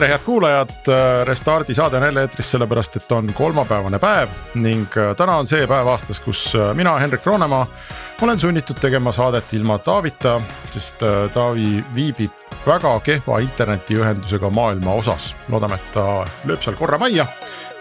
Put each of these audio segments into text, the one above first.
tere, head kuulajad, Restardi saade on jälle eetris sellepärast, et on kolmapäevane päev ning äh, täna on see päev aastas, kus äh, mina, Hendrik Roonemaa, olen sunnitud tegema saadet ilma Taavita, sest äh, Taavi viibib väga kehva internetiühendusega maailma osas. loodame, et ta lööb seal korra majja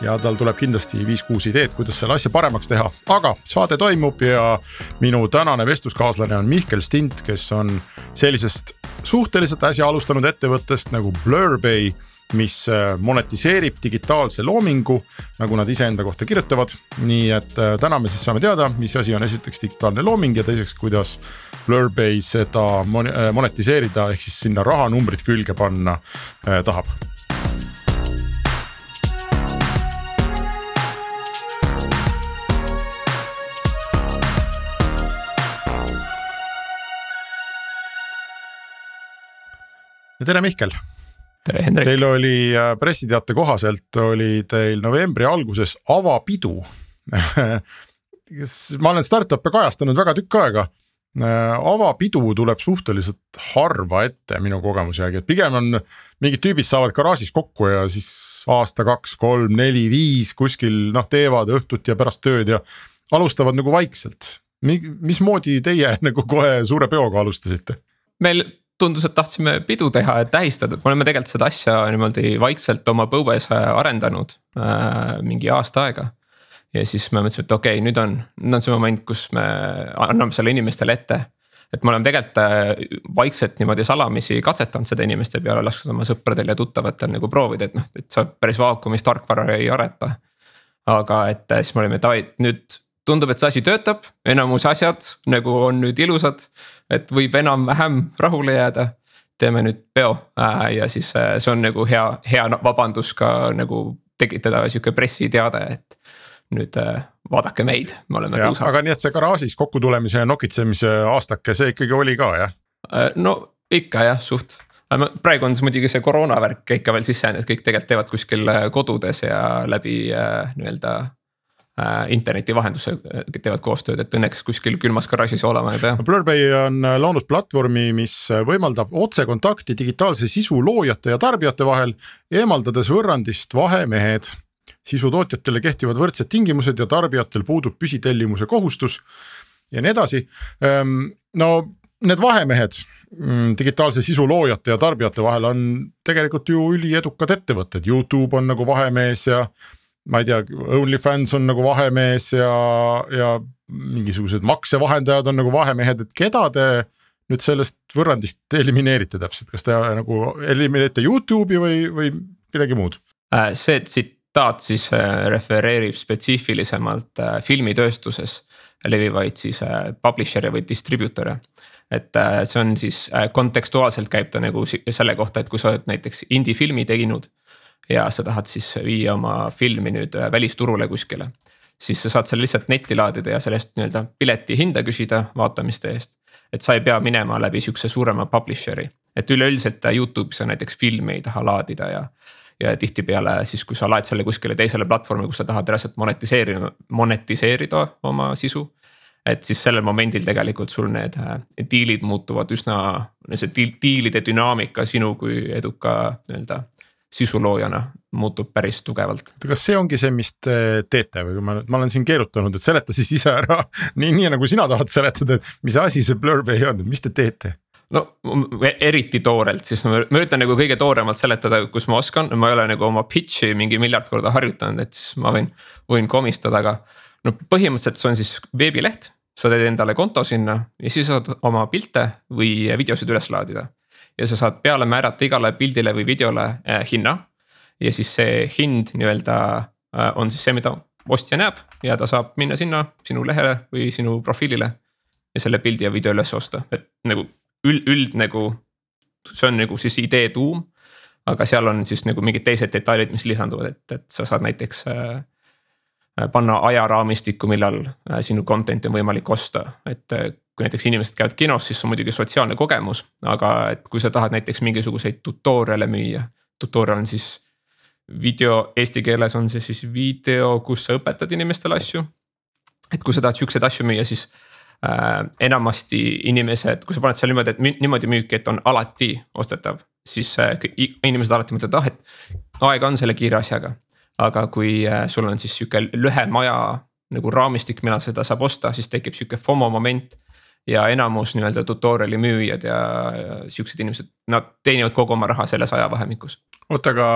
ja tal tuleb kindlasti viis-kuus ideed, kuidas selle asja paremaks teha, aga saade toimub ja minu tänane vestluskaaslane on Mihkel Stint, kes on sellisest suhteliselt äsja alustanud ettevõttest nagu Blurbay mis äh, monetiseerib digitaalse loomingu, nagu nad iseenda kohta kirjutavad. nii et äh, täna me siis saame teada, mis asi on esiteks digitaalne looming ja teiseks, kuidas Blurbay seda äh, monetiseerida ehk siis sinna rahanumbrid külge panna tahab ja tere, Mihkel tere, Hendrik. Teil oli äh, pressiteate kohaselt oli teil novembri alguses avapidu ma olen startup'e kajastanud väga tükk aega. Äh, avapidu tuleb suhteliselt harva ette minu kogemuse järgi, et pigem on mingid tüübid saavad garaažis kokku ja siis aasta, kaks, kolm, neli, viis kuskil noh, teevad õhtuti ja pärast tööd ja alustavad nagu vaikselt. mismoodi teie nagu kohe suure peoga alustasite? meil tundus, et tahtsime pidu teha, et tähistada, et me oleme tegelikult seda asja niimoodi vaikselt oma põues äh, arendanud äh, mingi aasta aega. ja siis me mõtlesime, et okei okay,, nüüd on, nüüd on see moment, kus me anname selle inimestele ette. et me oleme tegelikult äh, vaikselt niimoodi salamisi katsetanud seda inimeste peale, lasknud oma sõpradel ja tuttavatel nagu proovida, et noh, et sa päris vaakumis tarkvara ei areta. aga et äh, siis me olime davai, nüüd tundub, et see asi töötab, enamus asjad nagu on nüüd ilusad et võib enam-vähem rahule jääda. teeme nüüd peo äh, ja siis äh, see on nagu hea, hea vabandus ka nagu tekitada sihuke pressiteade, et nüüd äh, vaadake meid, me oleme tõusad. aga nii, et see garaažis kokkutulemise ja nokitsemise aastake, see ikkagi oli ka jah? no ikka jah, suht praegu on siis muidugi see koroona värk ikka veel sisse jäänud, et kõik tegelikult teevad kuskil kodudes ja läbi nii-öelda interneti vahendusel äh, teevad koostööd, et õnneks kuskil külmas garaažis olema ei pea. Blurbay on äh, loonud platvormi, mis võimaldab otsekontakti digitaalse sisu loojate ja tarbijate vahel, eemaldades võrrandist vahemehed. sisutootjatele kehtivad võrdsed tingimused ja tarbijatel puudub püsitellimuse kohustus ja nii edasi. Ehm, no need vahemehed mm, digitaalse sisu loojate ja tarbijate vahel on tegelikult ju üliedukad ettevõtted, Youtube on nagu vahemees ja ma ei tea, OnlyFans on nagu vahemees ja, ja mingisugused maksevahendajad on nagu vahemehed, et keda te nüüd sellest võrrandist elimineerite täpselt, kas te nagu elimineerite Youtube'i või, või midagi muud? Äh, see tsitaat siis äh, refereerib spetsiifilisemalt äh, filmitööstuses levivaid siis publisher'e või distributor'e et see on siis kontekstuaalselt käib ta nagu selle kohta, et kui sa oled näiteks indie filmi teinud ja sa tahad siis viia oma filmi nüüd äh, välisturule kuskile. siis sa saad selle lihtsalt netti laadida ja sellest nii-öelda pileti hinda küsida vaatamiste eest. et sa ei pea minema läbi sihukese suurema publisher'i, et üleüldiselt äh, Youtube'is sa näiteks filmi ei taha laadida ja ja tihtipeale siis, kui sa laed selle kuskile teisele platvormi, kus sa tahad reaalselt monetiseerida, monetiseerida oma sisu. et siis sellel momendil tegelikult sul need äh, diilid muutuvad üsna, see diilide dünaamika sinu kui eduka nii-öelda sisuloojana muutub päris tugevalt. kas see ongi see, mis te teete või ma, ma olen siin keerutanud, et seleta siis ise ära nii, nii nagu sina tahad seletada, et mis asi see Blurbay on, mis te teete? no eriti toorelt, siis ma, ma üritan nagu kõige tooremalt seletada, kus ma oskan, ma ei ole nagu oma pitch'i mingi miljard korda harjutanud, et siis ma võin, võin komistada, aga. no põhimõtteliselt see on siis veebileht, sa teed endale konto sinna ja siis saad oma pilte või videosid üles laadida ja sa saad peale määrata igale pildile või videole äh, hinna. ja siis see hind nii-öelda äh, on siis see, mida ostja näeb ja ta saab minna sinna sinu lehele või sinu profiilile. ja selle pildi ja video üles osta, et nagu üld, üld nagu see on nagu siis idee tuum aga seal on siis nagu mingid teised detailid, mis lisanduvad, et, et sa saad näiteks äh, panna ajaraamistikku, millal äh, sinu content'i on võimalik osta, et äh, kui näiteks inimesed käivad kinos, siis see on muidugi sotsiaalne kogemus, aga et kui sa tahad näiteks mingisuguseid tutorial'e müüa, tutorial on siis video, eesti keeles on see siis video, kus sa õpetad inimestele asju. et kui sa tahad siukseid asju müüa, siis äh, enamasti inimesed, kui sa paned seal niimoodi, et niimoodi müüki, et on alati ostetav, siis äh, inimesed alati mõtlevad, ah, et aega on selle kiire asjaga. aga kui äh, sul on siis sihuke lühem aja nagu raamistik, millal seda saab osta, siis tekib sihuke FOMO moment ja enamus nii-öelda tutorial'i müüjad ja, ja siuksed inimesed, nad teenivad kogu oma raha selles ajavahemikus. oota, aga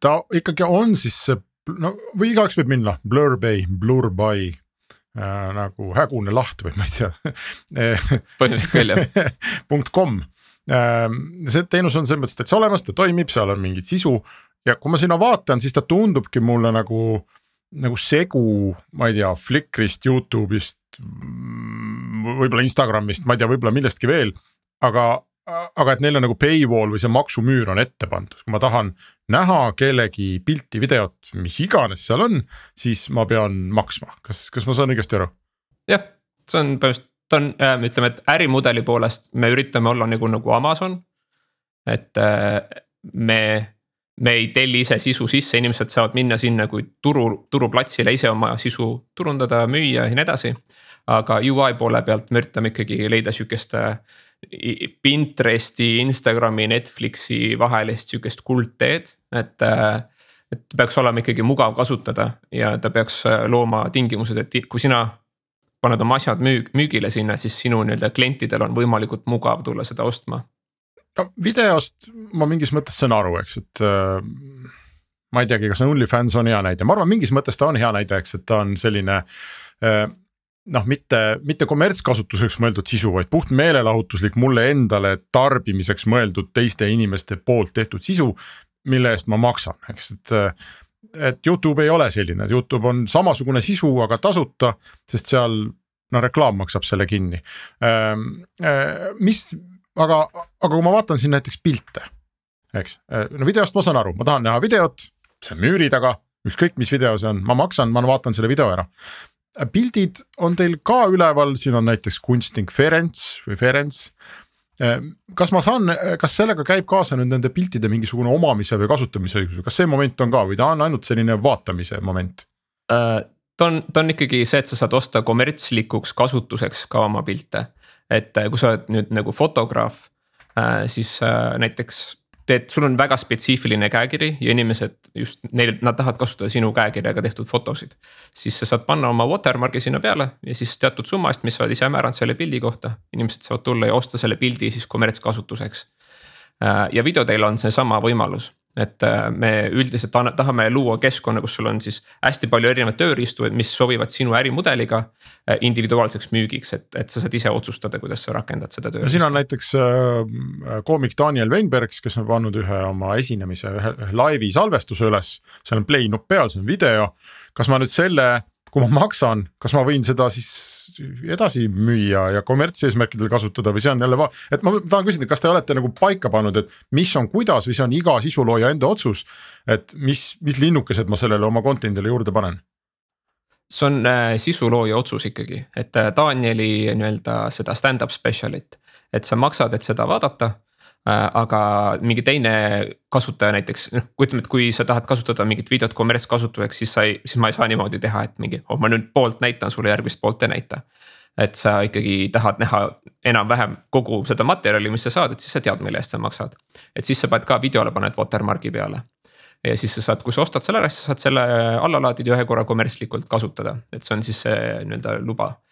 ta ikkagi on siis see no või igaüks võib minna Blur Bay, Blur By äh, nagu hägune laht või ma ei tea. Põhimõtteliselt küll jah. Punkt kom äh,, see teenus on selles mõttes täitsa olemas, ta toimib, seal on mingit sisu. Ja kui ma sinna vaatan, siis ta tundubki mulle nagu nagu segu, ma ei tea, Flickrist, Youtube'ist, võib-olla Instagramist, ma ei tea, võib-olla millestki veel. aga aga et neil on nagu paywall või see maksumüür on ette pandud, kui ma tahan näha kellegi pilti, videot, mis iganes seal on, siis ma pean maksma, kas, kas ma saan õigesti aru? jah, see on põhimõtteliselt, ta on äh,, ütleme, et ärimudeli poolest me üritame olla nagu, nagu Amazon. et äh, me, me ei telli ise sisu sisse, inimesed saavad minna sinna kui turu, turuplatsile ise oma sisu turundada, müüa ja nii edasi. Aga UI poole pealt me üritame ikkagi leida sihukest äh, Pinteresti, Instagrami, Netflixi vahelist sihukest kuldteed, et. et peaks olema ikkagi mugav kasutada ja ta peaks looma tingimused, et kui sina paned oma asjad müük, müügile sinna, siis sinu nii-öelda klientidel on võimalikult mugav tulla seda ostma. no videost ma mingis mõttes saan aru, eks, et äh, ma ei teagi, kas OnlyFans on hea näide, ma arvan, mingis mõttes ta on hea näide, eks, et ta on selline äh, noh, mitte, mitte kommertskasutuseks mõeldud sisu, vaid puht meelelahutuslik mulle endale tarbimiseks mõeldud teiste inimeste poolt tehtud sisu. mille eest ma maksan, eks, et, et Youtube ei ole selline, Youtube on samasugune sisu, aga tasuta, sest seal no reklaam maksab selle kinni. Ehm, eh, mis, aga, aga kui ma vaatan siin näiteks pilte, eks, eh, no videost ma saan aru, ma tahan näha videot, see on müüri taga ükskõik, mis video see on, ma maksan, ma vaatan selle video ära pildid on teil ka üleval, siin on näiteks kunstnik Ferenc või Ferenc. Ehm, kas ma saan, kas sellega käib kaasa nüüd nende piltide mingisugune omamise või kasutamise õigus, kas see moment on ka või ta on ainult selline vaatamise moment uh,? ta on, ta on ikkagi see, et sa saad osta kommertslikuks kasutuseks ka oma pilte. et kui sa oled nüüd nagu fotograaf, äh, siis äh, näiteks teed, sul on väga spetsiifiline käekiri ja inimesed just neil, nad tahavad kasutada sinu käekirjaga tehtud fotosid. siis sa saad panna oma watermark'i sinna peale ja siis teatud summa eest, mis sa oled ise määranud selle pildi kohta, inimesed saavad tulla ja osta selle pildi siis kommertskasutuseks. Äh, ja videoteil on seesama võimalus, et äh, me üldiselt tahame luua keskkonna, kus sul on siis hästi palju erinevaid tööriistu, mis sobivad sinu ärimudeliga äh, individuaalseks müügiks, et, et sa saad ise otsustada, kuidas sa rakendad seda tööriista. siin on näiteks äh, koomik Daniel Weinbergs, kes on pannud ühe oma esinemise, ühe, ühe laivi salvestuse üles, seal on play nupp peal, see on video. kas ma nüüd selle kui ma maksan, kas ma võin seda siis edasi müüa ja kommertseesmärkidel kasutada või see on jälle, et ma tahan küsida, kas te olete nagu paika pannud, et mis on kuidas või see on iga sisulooja enda otsus. et mis, mis linnukesed ma sellele oma content'ile juurde panen? see on äh, sisulooja otsus ikkagi, et äh, Danieli nii-öelda seda stand-up special'it, et sa maksad, et seda vaadata aga mingi teine kasutaja näiteks, noh, ütleme, et kui sa tahad kasutada mingit videot kommertskasutuseks, siis sa ei, siis ma ei saa niimoodi teha, et mingi, oh ma nüüd poolt näitan sulle, järgmist poolt ei näita. et sa ikkagi tahad näha enam-vähem kogu seda materjali, mis sa saad, et siis sa tead, mille eest sa maksad. et siis sa paned ka videole paned watermark'i peale. ja siis sa saad, kui sa ostad selle ära, siis sa saad selle alla laadida ja ühe korra kommertslikult kasutada, et see on siis see nii-öelda luba Äh,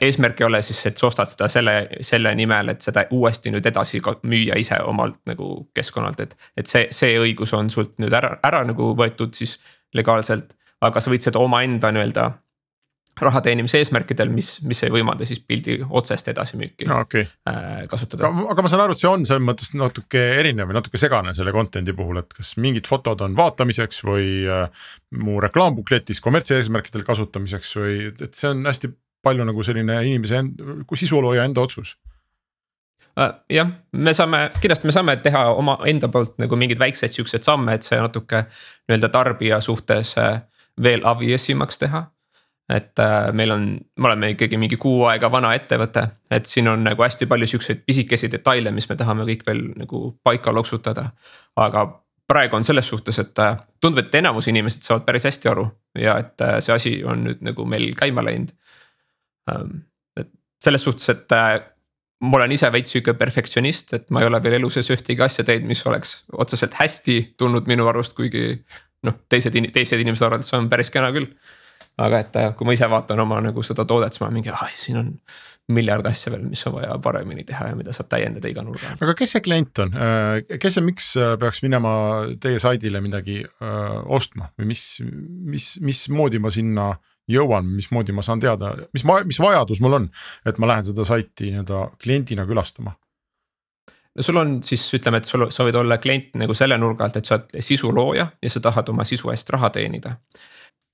eesmärk ei ole siis, et sa ostad seda selle, selle nimel, et seda uuesti nüüd edasi müüa ise omalt nagu keskkonnalt, et. et see, see õigus on sult nüüd ära, ära nagu võetud siis legaalselt, aga sa võid seda omaenda nii-öelda raha teenimise eesmärkidel, mis, mis ei võimalda siis pildi otsest edasimüüki no, okay. äh, kasutada. aga ma saan aru, et see on selles mõttes natuke erinev või natuke segane selle content'i puhul, et kas mingid fotod on vaatamiseks või äh, mu reklaambukletis kommertseesmärkidel kasutamiseks või et see on hästi palju nagu selline inimese end-, sisulooja enda otsus Äh, jah, me saame, kindlasti me saame teha oma enda poolt nagu mingeid väikseid siukseid samme, et see natuke nii-öelda tarbija suhtes äh, veel obvious imaks teha. et äh, meil on, me oleme ikkagi mingi kuu aega vana ettevõte, et siin on nagu hästi palju siukseid pisikesi detaile, mis me tahame kõik veel nagu paika loksutada. aga praegu on selles suhtes, et tundub, et enamus inimesed saavad päris hästi aru ja et see asi on nüüd nagu meil käima läinud. Ähm, et selles suhtes, et ma olen ise veits sihuke perfektsionist, et ma ei ole veel elu sees ühtegi asja teinud, mis oleks otseselt hästi tulnud minu arust, kuigi noh, teised, teised inimesed arvavad, et see on päris kena küll. aga et äh, kui ma ise vaatan oma nagu seda toodet, siis ma mingi, ah siin on miljard asja veel, mis on vaja paremini teha ja mida saab täiendada iga nurga aga kes see klient on, äh, kes ja miks äh, peaks minema teie saidile midagi ostma? Või mis, mis, mismoodi ma sinna jõuan, mismoodi ma saan teada, mis ma, mis vajadus mul on, et ma lähen seda saiti nii-öelda kliendina külastama no sul on siis ütleme, et sul, sa võid olla klient nagu selle nurga alt, et sa oled sisulooja ja sa tahad oma sisu eest raha teenida.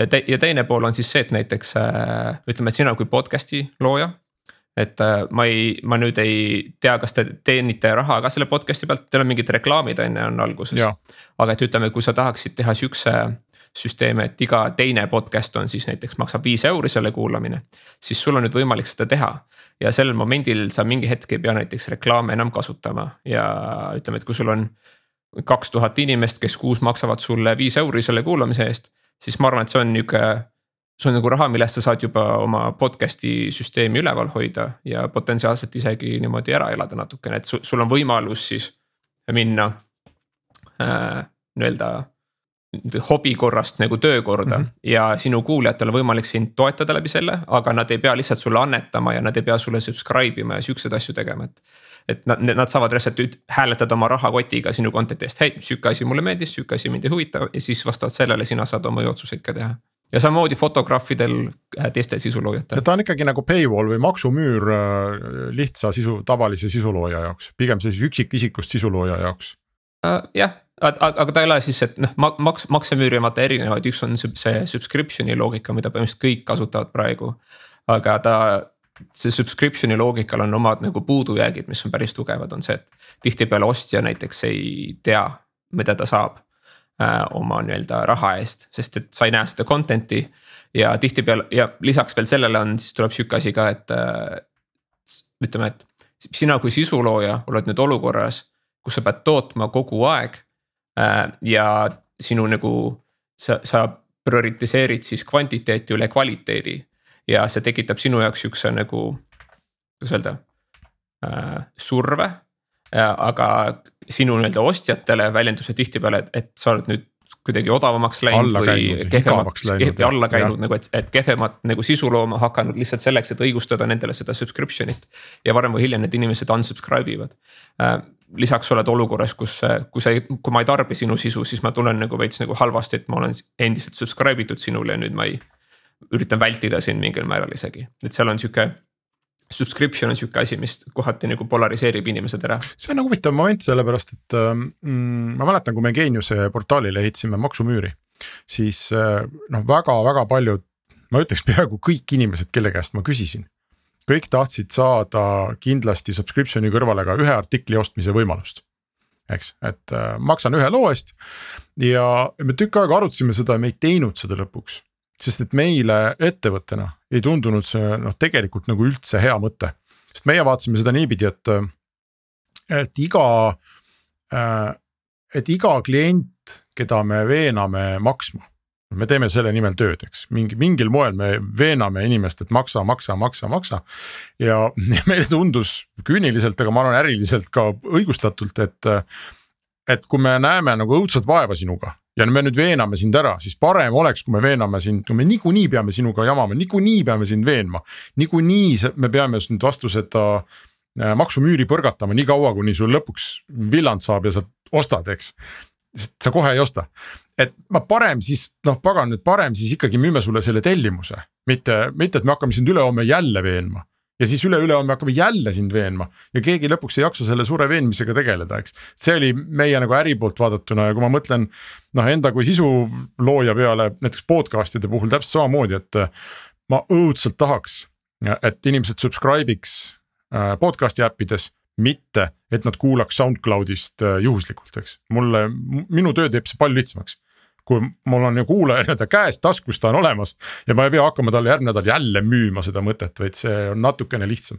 ja te, ja teine pool on siis see, et näiteks äh, ütleme, et sina kui podcast'i looja. et äh, ma ei, ma nüüd ei tea, kas te teenite raha ka selle podcast'i pealt, teil on mingid reklaamid on ju on alguses. aga et ütleme, kui sa tahaksid teha siukse süsteeme, et iga teine podcast on siis näiteks maksab viis euri selle kuulamine. siis sul on nüüd võimalik seda teha ja sel momendil sa mingi hetk ei pea näiteks reklaame enam kasutama ja ütleme, et kui sul on. kaks tuhat inimest, kes kuus maksavad sulle viis euri selle kuulamise eest, siis ma arvan, et see on nihuke see on nagu raha, millest sa saad juba oma podcast'i süsteemi üleval hoida ja potentsiaalselt isegi niimoodi ära elada natukene, et sul on võimalus siis minna äh, nii-öelda hobi korrast nagu töökorda mm -hmm. ja sinu kuulajatel on võimalik sind toetada läbi selle, aga nad ei pea lihtsalt sulle annetama ja nad ei pea sulle subscribe ima ja siukseid asju tegema, et. et nad, nad saavad lihtsalt hääletada oma rahakotiga sinu content'i eest, hei sihuke asi mulle meeldis, sihuke asi mind ei huvita ja siis vastavalt sellele sina saad oma otsuseid ka teha ja samamoodi fotograafidel, äh, teistel sisuloojatel. ta on ikkagi nagu paywall või maksumüür äh, lihtsa sisu, tavalise sisulooja jaoks, pigem siis üksikisikust sisulooja jaoks uh,. jah, aga ta ei ole siis, et noh, maks, maksemüüri on vaata erinevaid, üks on see subscription'i loogika, mida põhimõtteliselt kõik kasutavad praegu. aga ta, see subscription'i loogikal on omad nagu puudujäägid, mis on päris tugevad, on see, et tihtipeale ostja näiteks ei tea, mida ta saab äh, oma nii-öelda raha eest, sest et sa ei näe seda content'i. ja tihtipeale ja lisaks veel sellele on, siis tuleb sihuke asi ka, et äh, ütleme, et sina kui sisulooja oled nüüd olukorras, kus sa pead tootma kogu aeg ja sinu nagu sa, sa prioritiseerid siis kvantiteeti üle kvaliteedi. ja see tekitab sinu jaoks siukse nagu, kuidas öelda äh,, surve. aga sinu nii-öelda ostjatele väljendub see tihtipeale, et, sa oled nüüd kuidagi odavamaks läinud alla või kehvemaks, kehv, alla käinud nagu, et, et kehvemat nagu sisu looma hakanud lihtsalt selleks, et õigustada nendele seda subscription'it. ja varem või hiljem need inimesed unsubscribe ivad äh, lisaks oled olukorras, kus, kui sa kui ma ei tarbi sinu sisu, siis ma tunnen nagu veits nagu halvasti, et ma olen endiselt subscribe itud sinule ja nüüd ma ei. üritan vältida sind mingil määral isegi, et seal on sihuke. Subscription on sihuke asi, mis kohati nagu polariseerib inimesed ära. see on nagu huvitav moment, sellepärast et mm, ma mäletan, kui me Geeniuse portaalile ehitasime maksumüüri. siis noh, väga-väga paljud, ma ütleks peaaegu kõik inimesed, kelle käest ma küsisin kõik tahtsid saada kindlasti subscription'i kõrvale ka ühe artikli ostmise võimalust. eks, et äh, maksan ühe loo eest ja me tükk aega arutasime seda ja me ei teinud seda lõpuks. sest et meile ettevõttena ei tundunud see noh, tegelikult nagu üldse hea mõte. sest meie vaatasime seda niipidi, et, et iga äh,, et iga klient, keda me veename maksma me teeme selle nimel tööd, eks mingi mingil moel me veename inimest, et maksa, maksa, maksa, maksa. ja meile tundus küüniliselt, aga ma arvan äriliselt ka õigustatult, et. et kui me näeme nagu õudset vaeva sinuga ja me nüüd veename sind ära, siis parem oleks, kui me veename sind, kui me niikuinii peame sinuga jamama, niikuinii peame sind veenma. niikuinii me peame nüüd vastu seda äh, maksumüüri põrgatama nii kaua, kuni sul lõpuks villand saab ja sa ostad, eks sest sa kohe ei osta. et ma parem siis noh, pagan nüüd parem siis ikkagi müüme sulle selle tellimuse, mitte, mitte, et me hakkame sind ülehomme jälle veenma ja siis üle-ülehomme hakkame jälle sind veenma ja keegi lõpuks ei jaksa selle suure veenmisega tegeleda, eks. see oli meie nagu äri poolt vaadatuna ja kui ma mõtlen noh, enda kui sisulooja peale näiteks podcast'ide puhul täpselt samamoodi, et. ma õudselt tahaks, et inimesed subscribe'iks äh, podcast'i äppides mitte et nad kuulaks SoundCloudist äh, juhuslikult, eks. mulle, minu töö teeb see palju lihtsamaks kui mul on ju kuulaja nii-öelda käes, taskus ta on olemas ja ma ei pea hakkama talle järgmine nädal jälle müüma seda mõtet, vaid see on natukene lihtsam.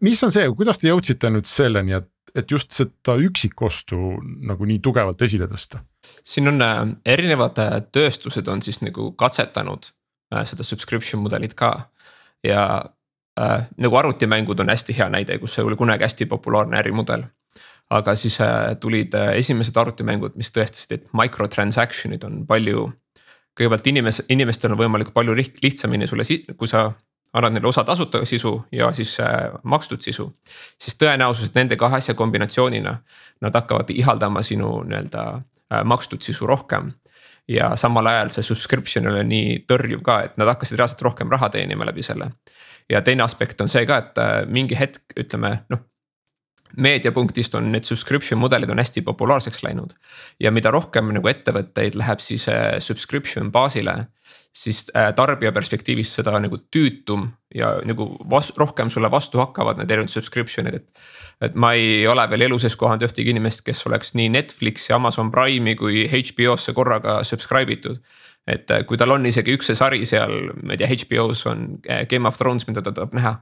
mis on see, kuidas te jõudsite nüüd selleni, et, et just seda üksikostu nagu nii tugevalt esile tõsta? siin on äh, erinevad äh, tööstused on siis nagu katsetanud seda subscription mudelit ka ja äh, nagu arvutimängud on hästi hea näide, kus see oli kunagi hästi populaarne ärimudel aga siis äh, tulid äh, esimesed arvutimängud, mis tõestasid, et microtransaction'id on palju. kõigepealt inimes-, inimestel on võimalik palju lihtsamini sulle, kui sa annad neile osa tasuta sisu ja siis äh, makstud sisu. siis tõenäosus, et nende kahe asja kombinatsioonina nad hakkavad ihaldama sinu nii-öelda äh, makstud sisu rohkem. Ja samal ajal see subscription oli nii tõrjuv ka, et nad hakkasid reaalselt rohkem raha teenima läbi selle. ja teine aspekt on see ka, et äh, mingi hetk ütleme noh meediapunktist on need subscription mudelid on hästi populaarseks läinud. ja mida rohkem nagu ettevõtteid läheb siis äh, subscription baasile, siis äh, tarbija perspektiivist seda nagu tüütum ja nagu vas-, rohkem sulle vastu hakkavad need erinevad subscription'id, et. et ma ei ole veel elu sees kohanud ühtegi inimest, kes oleks nii Netflixi, Amazon Prime'i kui HBO-sse korraga subscribe itud et äh, kui tal on isegi üks see sari seal, ma ei tea, HBO-s on Game of Thrones, mida ta tahab näha.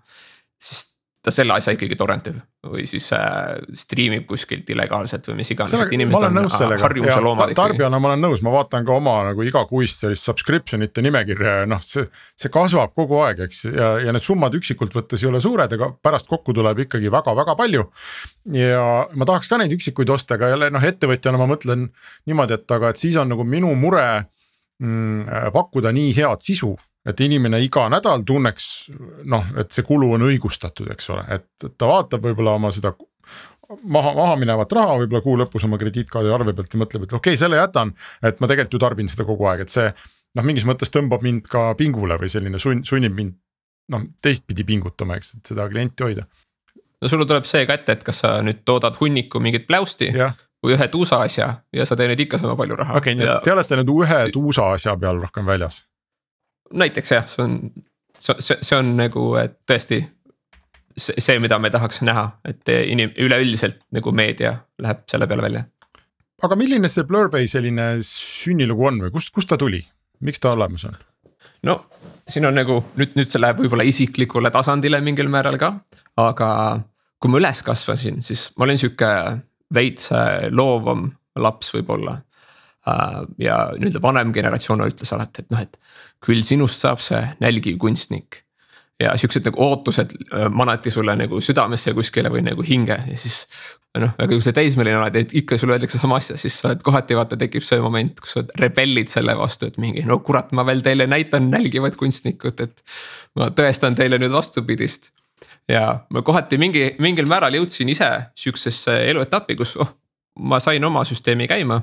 siis ta selle asja ikkagi torrentib või siis äh, striimib kuskilt illegaalselt või mis iganes, et inimesed on harjumuse loomad ikkagi. tarbijana ma olen nõus, ma vaatan ka oma nagu igakuist sellist subscription ite nimekirja ja noh, see, see kasvab kogu aeg, eks, ja, ja need summad üksikult võttes ei ole suured, aga pärast kokku tuleb ikkagi väga-väga palju. ja ma tahaks ka neid üksikuid osta, aga jälle noh, ettevõtjana ma mõtlen niimoodi, et aga, et siis on nagu minu mure mm, pakkuda nii head sisu et inimene iga nädal tunneks noh, et see kulu on õigustatud, eks ole, et ta vaatab võib-olla oma seda maha, maha minevat raha võib-olla kuu lõpus oma krediitkaardi arve pealt ja mõtleb, et okei okay,, selle jätan. et ma tegelikult ju tarbin seda kogu aeg, et see noh, mingis mõttes tõmbab mind ka pingule või selline sunn, sunnib mind noh, teistpidi pingutama, eks, et seda klienti hoida. no sul tuleb see ka ette, et kas sa nüüd toodad hunniku mingit pläusti ja. või ühe tuusa asja ja sa teenid ikka sama palju raha. okei okay,, nii et te olete nüüd ühe tuusa asja peal rohkem väljas näiteks jah, see on, see, see on nagu, tõesti see, mida me tahaks näha, et inim-, üleüldiselt nagu meedia läheb selle peale välja. aga milline see Blurbay selline sünnilugu on või kust, kust ta tuli, miks ta olemas on? no siin on nagu nüüd, nüüd see läheb võib-olla isiklikule tasandile mingil määral ka, aga kui ma üles kasvasin, siis ma olin sihuke veits loovam laps võib-olla ja nii-öelda vanem generatsioon ütles alati, et noh, et küll sinust saab see nälgiv kunstnik. ja siuksed nagu ootused äh, manati sulle nagu südamesse kuskile või nagu hinge ja siis. noh, aga kui sa teismeline oled, et ikka sulle öeldakse sama asja, siis sa oled kohati vaata tekib see moment, kus sa rebellid selle vastu, et mingi no kurat, ma veel teile näitan nälgivat kunstnikut, et. ma tõestan teile nüüd vastupidist ja ma kohati mingi, mingil määral jõudsin ise sihukesesse eluetappi, kus oh, ma sain oma süsteemi käima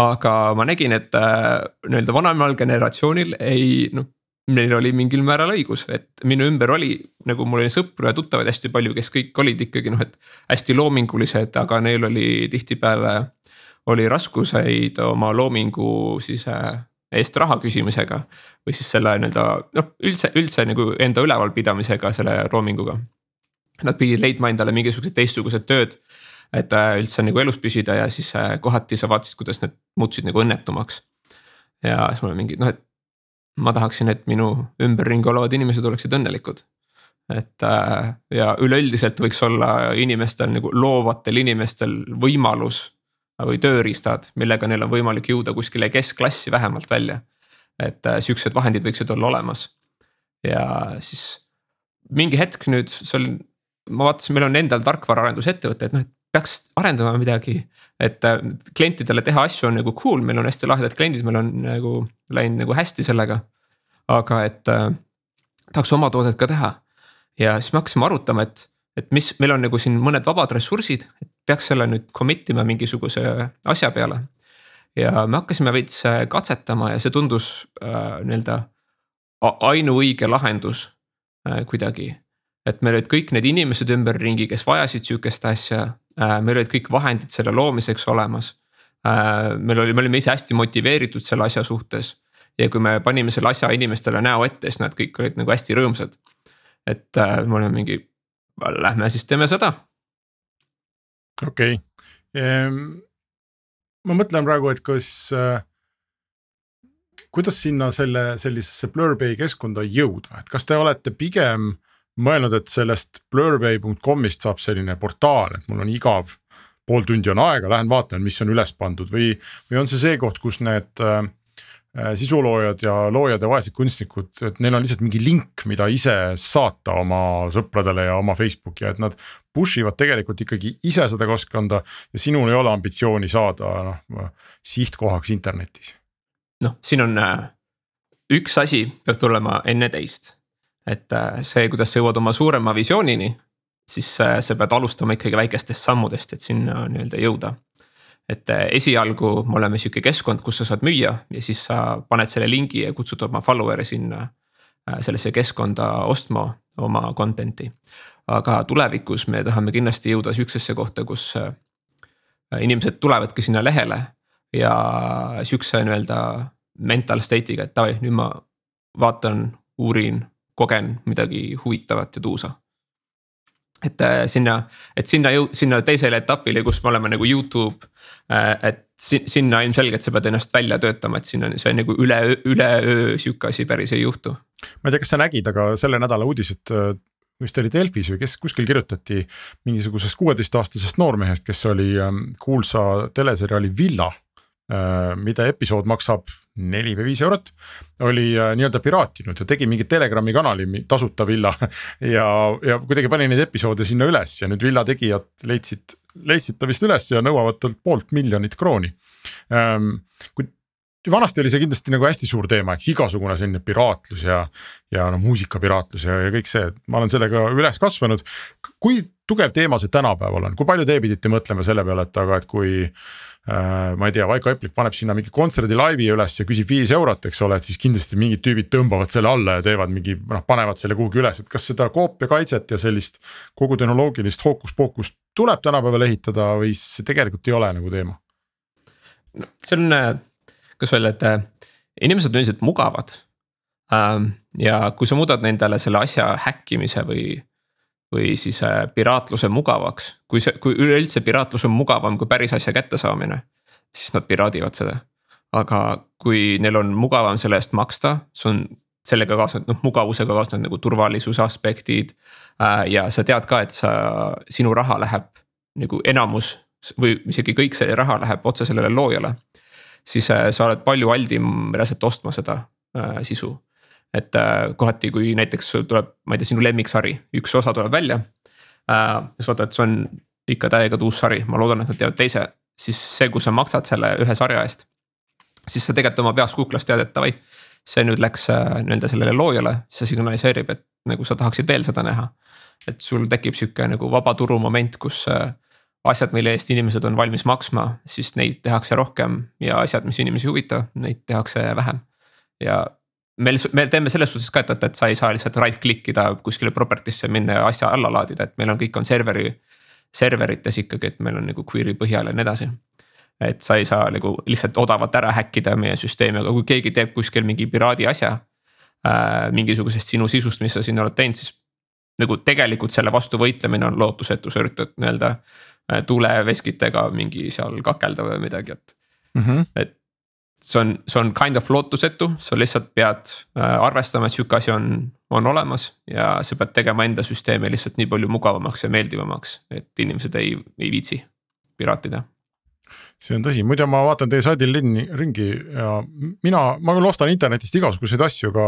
aga ma nägin, et äh, nii-öelda vanemal generatsioonil ei noh, neil oli mingil määral õigus, et minu ümber oli nagu mul oli sõpru ja tuttavaid hästi palju, kes kõik olid ikkagi noh, et hästi loomingulised, aga neil oli tihtipeale. oli raskuseid oma loomingu siis äh, eest raha küsimisega või siis selle nii-öelda noh, üldse, üldse nagu enda ülevalpidamisega selle loominguga. Nad pidid leidma endale mingisugused teistsugused tööd et äh, üldse nagu elus püsida ja siis äh, kohati sa vaatasid, kuidas need muutusid nagu õnnetumaks. ja siis mul on mingi noh, et ma tahaksin, et minu ümberringi olevad inimesed oleksid õnnelikud. et äh, ja üleüldiselt võiks olla inimestel nagu loovatel inimestel võimalus või tööriistad, millega neil on võimalik jõuda kuskile keskklassi vähemalt välja. et sihukesed vahendid võiksid olla olemas. ja siis mingi hetk nüüd, see oli, ma vaatasin, meil on endal tarkvaraarendusettevõte, et noh, et peaks arendama midagi, et äh, klientidele teha asju on nagu cool, meil on hästi lahedad kliendid, meil on nagu läinud nagu hästi sellega. aga et äh, tahaks oma toodet ka teha ja siis me hakkasime arutama, et, et mis, meil on nagu siin mõned vabad ressursid, et peaks selle nüüd commit ima mingisuguse asja peale. ja me hakkasime veits äh, katsetama ja see tundus äh, nii-öelda ainuõige lahendus äh, kuidagi et meil olid kõik need inimesed ümberringi, kes vajasid sihukest asja, meil olid kõik vahendid selle loomiseks olemas. Äh, meil oli, me olime ise hästi motiveeritud selle asja suhtes. ja kui me panime selle asja inimestele näo ette, siis nad kõik olid nagu hästi rõõmsad. et äh, me olime mingi, lähme siis teeme seda okei okay., ma mõtlen praegu, et kas äh, kuidas sinna selle sellisesse Blurbay keskkonda jõuda, et kas te olete pigem mõelnud, et sellest blurbay.com'ist saab selline portaal, et mul on igav pool tundi on aega, lähen vaatan, mis on üles pandud või, või on see see koht, kus need äh, äh sisuloojad ja loojad ja vaesed kunstnikud, et neil on lihtsalt mingi link, mida ise saata oma sõpradele ja oma Facebooki et nad push ivad tegelikult ikkagi ise seda keskkonda ja sinul ei ole ambitsiooni saada noh sihtkohaks internetis noh, siin on äh, üks asi peab tulema enne teist. Et äh, see, kuidas sa jõuad oma suurema visioonini, siis äh, sa pead alustama ikkagi väikestest sammudest, et sinna nii-öelda jõuda. et esialgu me oleme sihuke keskkond, kus sa saad müüa ja siis sa paned selle lingi ja kutsud oma follower'e sinna sellesse keskkonda ostma oma content'i. aga tulevikus me tahame kindlasti jõuda sihukesesse kohta, kus inimesed tulevadki sinna lehele ja sihukese nii-öelda mental state'iga, et davai, nüüd ma vaatan, uurin, kogen midagi huvitavat ja tuusa. et äh, sinna, et sinna jõu-, sinna teisele etapile, kus me oleme nagu Youtube äh,, et sinna ilmselgelt sa pead ennast välja töötama, et siin on, see nagu üle, üleöö sihuke asi päris ei juhtu. ma ei tea, kas sa nägid, aga selle nädala uudised vist oli Delfis või kes kuskil kirjutati mingisugusest kuueteistaastasest noormehest, kes oli ähm, kuulsa teleseriaali Villa Äh, mida episood maksab neli või viis eurot. oli äh, nii-öelda piraatinud ja tegi mingi Telegrami kanali tasuta Villa ja, ja kuidagi pani neid episoode sinna üles ja nüüd Villa tegijad leidsid, leidsid ta vist üles ja nõuavad talt poolt miljonit krooni ähm,. kui vanasti oli see kindlasti nagu hästi suur teema, eks igasugune selline piraatlus ja, ja no muusikapiraatlus ja, ja kõik see, ma olen sellega üles kasvanud. kui tugev teema see tänapäeval on, kui palju te pidite mõtlema selle peale, et aga, et kui Äh, ma ei tea, Vaiko Eplik paneb sinna mingi kontserdi laivi üles ja küsib viis eurot, eks ole, et siis kindlasti mingid tüübid tõmbavad selle alla ja teevad mingi noh, panevad selle kuhugi üles, et kas seda koopiakaitset ja sellist kogu tehnoloogilist hookuspookust tuleb tänapäeval ehitada või see tegelikult ei ole nagu teema? see on, kuidas öelda, et äh, inimesed on üldiselt mugavad. Ähm, ja kui sa muudad nendele selle asja häkkimise või või siis äh, piraatluse mugavaks, kui see, kui üleüldse piraatlus on mugavam kui päris asja kättesaamine, siis nad piraadivad seda. aga kui neil on mugavam selle eest maksta, see on sellega kaasnevad, noh mugavusega kaasnevad nagu turvalisuse aspektid. Äh, ja sa tead ka, et sa, sinu raha läheb nagu enamus või isegi kõik see raha läheb otse sellele loojale. Siis äh, sa oled palju aldim reaalselt ostma seda sisu et äh, kohati, kui näiteks sul tuleb, ma ei tea, sinu lemmiksari, üks osa tuleb välja äh,. siis vaata, et see on ikka täiega uus sari, ma loodan, et nad teevad teise, siis see, kui sa maksad selle ühe sarja eest. siis sa tegelikult oma peas kuklas tead, et davai, see nüüd läks äh, nii-öelda sellele loojale, see signaliseerib, et nagu sa tahaksid veel seda näha. et sul tekib sihuke nagu vaba turu moment, kus äh, asjad, mille eest inimesed on valmis maksma, siis neid tehakse rohkem ja asjad, mis inimesi huvitavad, neid tehakse vähem. ja meil, me teeme selles suhtes ka, et, et, et sa ei saa lihtsalt right click ida kuskile property'sse minna ja asja alla laadida, et meil on kõik on serveri, serverites ikkagi, et meil on nagu query põhjal ja nii edasi. et sa ei saa nagu lihtsalt odavalt ära häkkida meie süsteemi, aga kui keegi teeb kuskil mingi piraadi asja äh,. mingisugusest sinu sisust, mis sa sinna oled teinud, siis nagu tegelikult selle vastu võitlemine on lootusetu, sa üritad nii-öelda äh, tuleveskitega mingi seal kakelda või midagi, et mm. -hmm. et see on, see on kind of lootusetu, sa lihtsalt pead äh, arvestama, et sihuke asi on, on olemas ja sa pead tegema enda süsteemi lihtsalt nii palju mugavamaks ja meeldivamaks, et inimesed ei, ei viitsi piraatida see on tõsi, muide ma vaatan teie saidil ringi, ringi ja mina, ma küll ostan internetist igasuguseid asju, aga,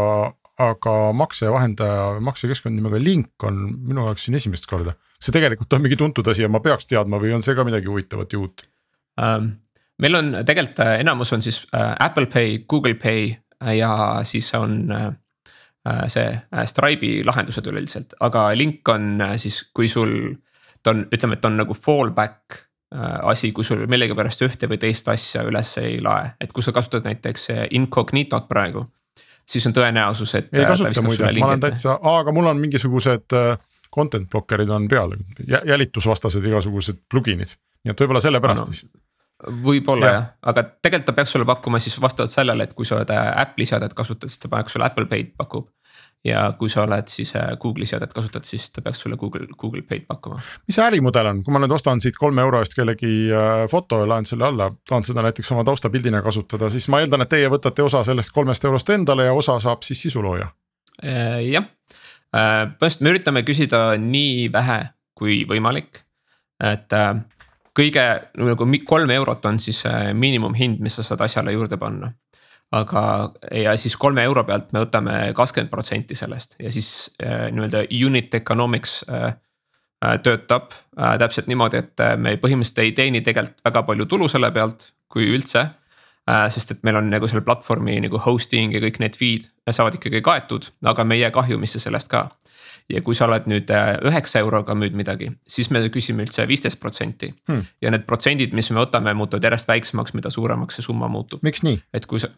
aga maksevahendaja, maksekeskkond nimega Link on minu jaoks siin esimest korda. see tegelikult on mingi tuntud asi ja ma peaks teadma või on see ka midagi huvitavat ja uut um,? meil on tegelikult äh, enamus on siis äh, Apple Pay, Google Pay äh, ja siis on see Stripe'i lahendused üleüldiselt, aga link on siis, kui sul. ta on, ütleme, et on nagu fallback asi, kui sul millegipärast ühte või teist asja üles ei lae, et kui sa kasutad näiteks incognitot praegu. Siis on tõenäosus, et. ei kasuta muide, ma olen täitsa, aga mul on mingisugused content blocker'id on peal, jälitusvastased igasugused plugin'id, nii et võib-olla sellepärast no, siis võib-olla jah ja., aga tegelikult ta peaks sulle pakkuma siis vastavalt sellele, et kui sa oled Apple'i seadet kasutad, siis ta paneks sulle Apple Pay'd pakub. Ja kui sa oled siis äh, Google'i seadet kasutad, siis ta peaks sulle Google, Google Pay'd pakkuma. mis see ärimudel on, kui ma nüüd ostan siit kolme euro eest kellegi äh, foto ja laen selle alla, tahan seda näiteks oma taustapildina kasutada, siis ma eeldan, et teie võtate osa sellest kolmest eurost endale ja osa saab siis sisulooja. jah, põhimõtteliselt me üritame küsida nii vähe kui võimalik, et kõige nagu kolm eurot on siis miinimumhind, mis sa saad asjale juurde panna aga, ja siis kolme euro pealt me võtame kakskümmend protsenti sellest ja siis äh, nii-öelda unit economics äh, äh, töötab äh, täpselt niimoodi, et äh, me põhimõtteliselt ei teeni tegelikult väga palju tulu selle pealt, kui üldse äh,. sest et meil on nagu selle platvormi nagu hosting ja kõik need feed saavad ikkagi kaetud, aga me ei jää kahjumisse sellest ka ja kui sa oled nüüd äh, üheksa euroga müüd midagi, siis me küsime üldse viisteist protsenti hmm.. ja need protsendid, mis me võtame, muutuvad järjest väiksemaks, mida suuremaks see summa muutub. miks nii? et kui sa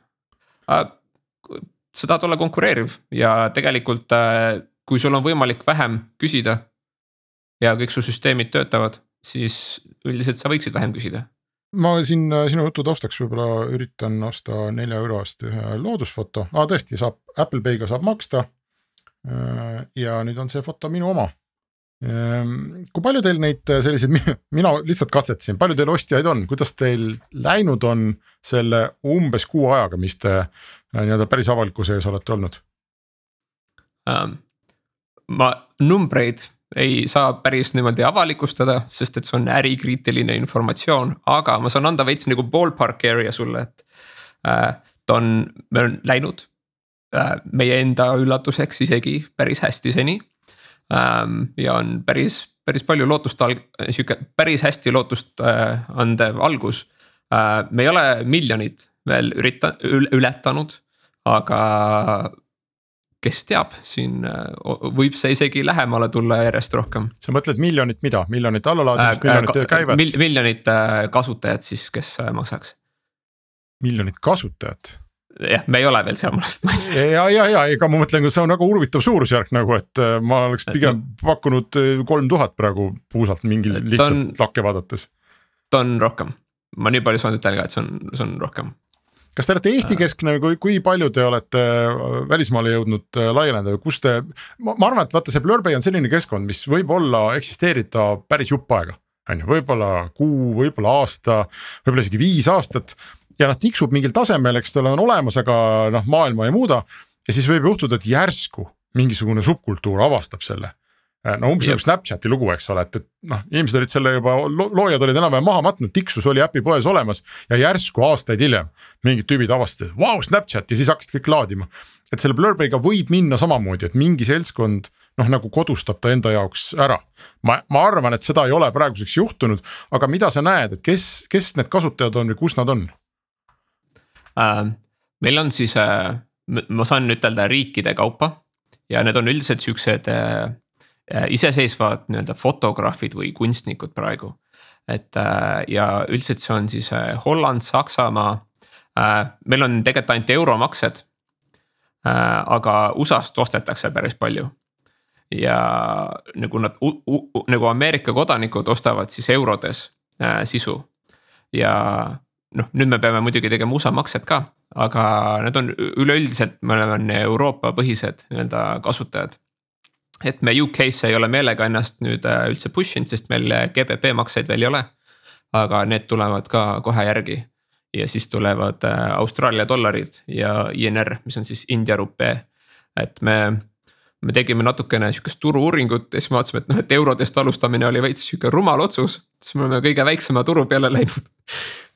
sa tahad olla konkureeriv ja tegelikult, äh, kui sul on võimalik vähem küsida. ja kõik su süsteemid töötavad, siis üldiselt sa võiksid vähem küsida. ma siin äh, sinu jutu taustaks võib-olla üritan osta nelja euro eest ühe loodusfoto ah,, tõesti saab Apple Pay'ga saab maksta. ja nüüd on see foto minu oma kui palju teil neid äh, selliseid, mina lihtsalt katsetasin, palju teil ostjaid on, kuidas teil läinud on selle umbes kuu ajaga, mis te äh, nii-öelda päris avalikkuse ees olete olnud um,? ma numbreid ei saa päris niimoodi avalikustada, sest et see on ärikriitiline informatsioon, aga ma saan anda veits nagu ballpark area sulle, et äh,. ta on, meil on läinud äh, meie enda üllatuseks isegi päris hästi seni ja on päris, päris palju lootust, sihuke päris hästi lootust äh, andev algus. Äh, me ei ole miljonit veel ürita-, ületanud, aga kes teab, siin äh, võib see isegi lähemale tulla järjest rohkem. sa mõtled miljonit mida, miljonit allalaadimist, miljonit äh, käivet mil,? miljonit kasutajat siis, kes maksaks. miljonit kasutajat? Jah, me ei ole veel seal, ma lihtsalt mainin. ja, ja, ja ega ma mõtlen, see on väga huvitav suurusjärk nagu, et äh, ma oleks pigem no, pakkunud äh, kolm tuhat praegu puusalt mingil lihtsalt lakke vaadates. ta on rohkem, ma nii palju saan ütelda et see on, see on rohkem. kas te olete Eesti keskne või kui, kui palju te olete äh, välismaale jõudnud laieneda või kus te, ma arvan, et vaata see Blurbay on selline keskkond, mis võib olla eksisteerida päris jupp aega on ju, võib-olla kuu, võib-olla aasta, võib-olla isegi viis aastat ja noh, tiksub mingil tasemel, eks ta ole, on olemas, aga noh, maailma ei muuda. ja siis võib juhtuda, et järsku mingisugune subkultuur avastab selle. No umbes nagu Snapchati lugu, eks ole, et, et noh, inimesed olid selle juba lo, loojad olid enam-vähem maha matnud, tiksus oli äpi poes olemas ja järsku aastaid hiljem mingid tüübid avastasid, vau, Snapchat ja siis hakkasid kõik laadima. et selle Blurbay'ga võib minna samamoodi, et mingi seltskond noh, nagu kodustab ta enda jaoks ära. ma, ma arvan, et seda ei ole praeguseks juhtunud, aga mida sa näed, et kes, kes need kasutajad on või kus nad on? Äh, meil on siis, äh, ma saan ütelda riikide kaupa ja need on üldiselt siuksed äh, iseseisvad nii-öelda fotograafid või kunstnikud praegu. et ja üldiselt see on siis Holland, Saksamaa. meil on tegelikult ainult euromaksed. aga USA-st ostetakse päris palju ja nagu nad, nagu Ameerika kodanikud ostavad siis eurodes sisu ja noh, nüüd me peame muidugi tegema USA maksed ka, aga need on üleüldiselt, me oleme Euroopa põhised nii-öelda kasutajad. et me UK-sse ei ole meelega ennast nüüd äh, üldse push inud, sest meil GBP makseid veel ei ole. aga need tulevad ka kohe järgi ja siis tulevad äh, Austraalia dollarid ja INR, mis on siis India rupee. et me me tegime natukene sihukest turu-uuringut ja siis me vaatasime, et noh, et eurodest alustamine oli veits sihuke rumal otsus. siis me oleme kõige väiksema turu peale läinud.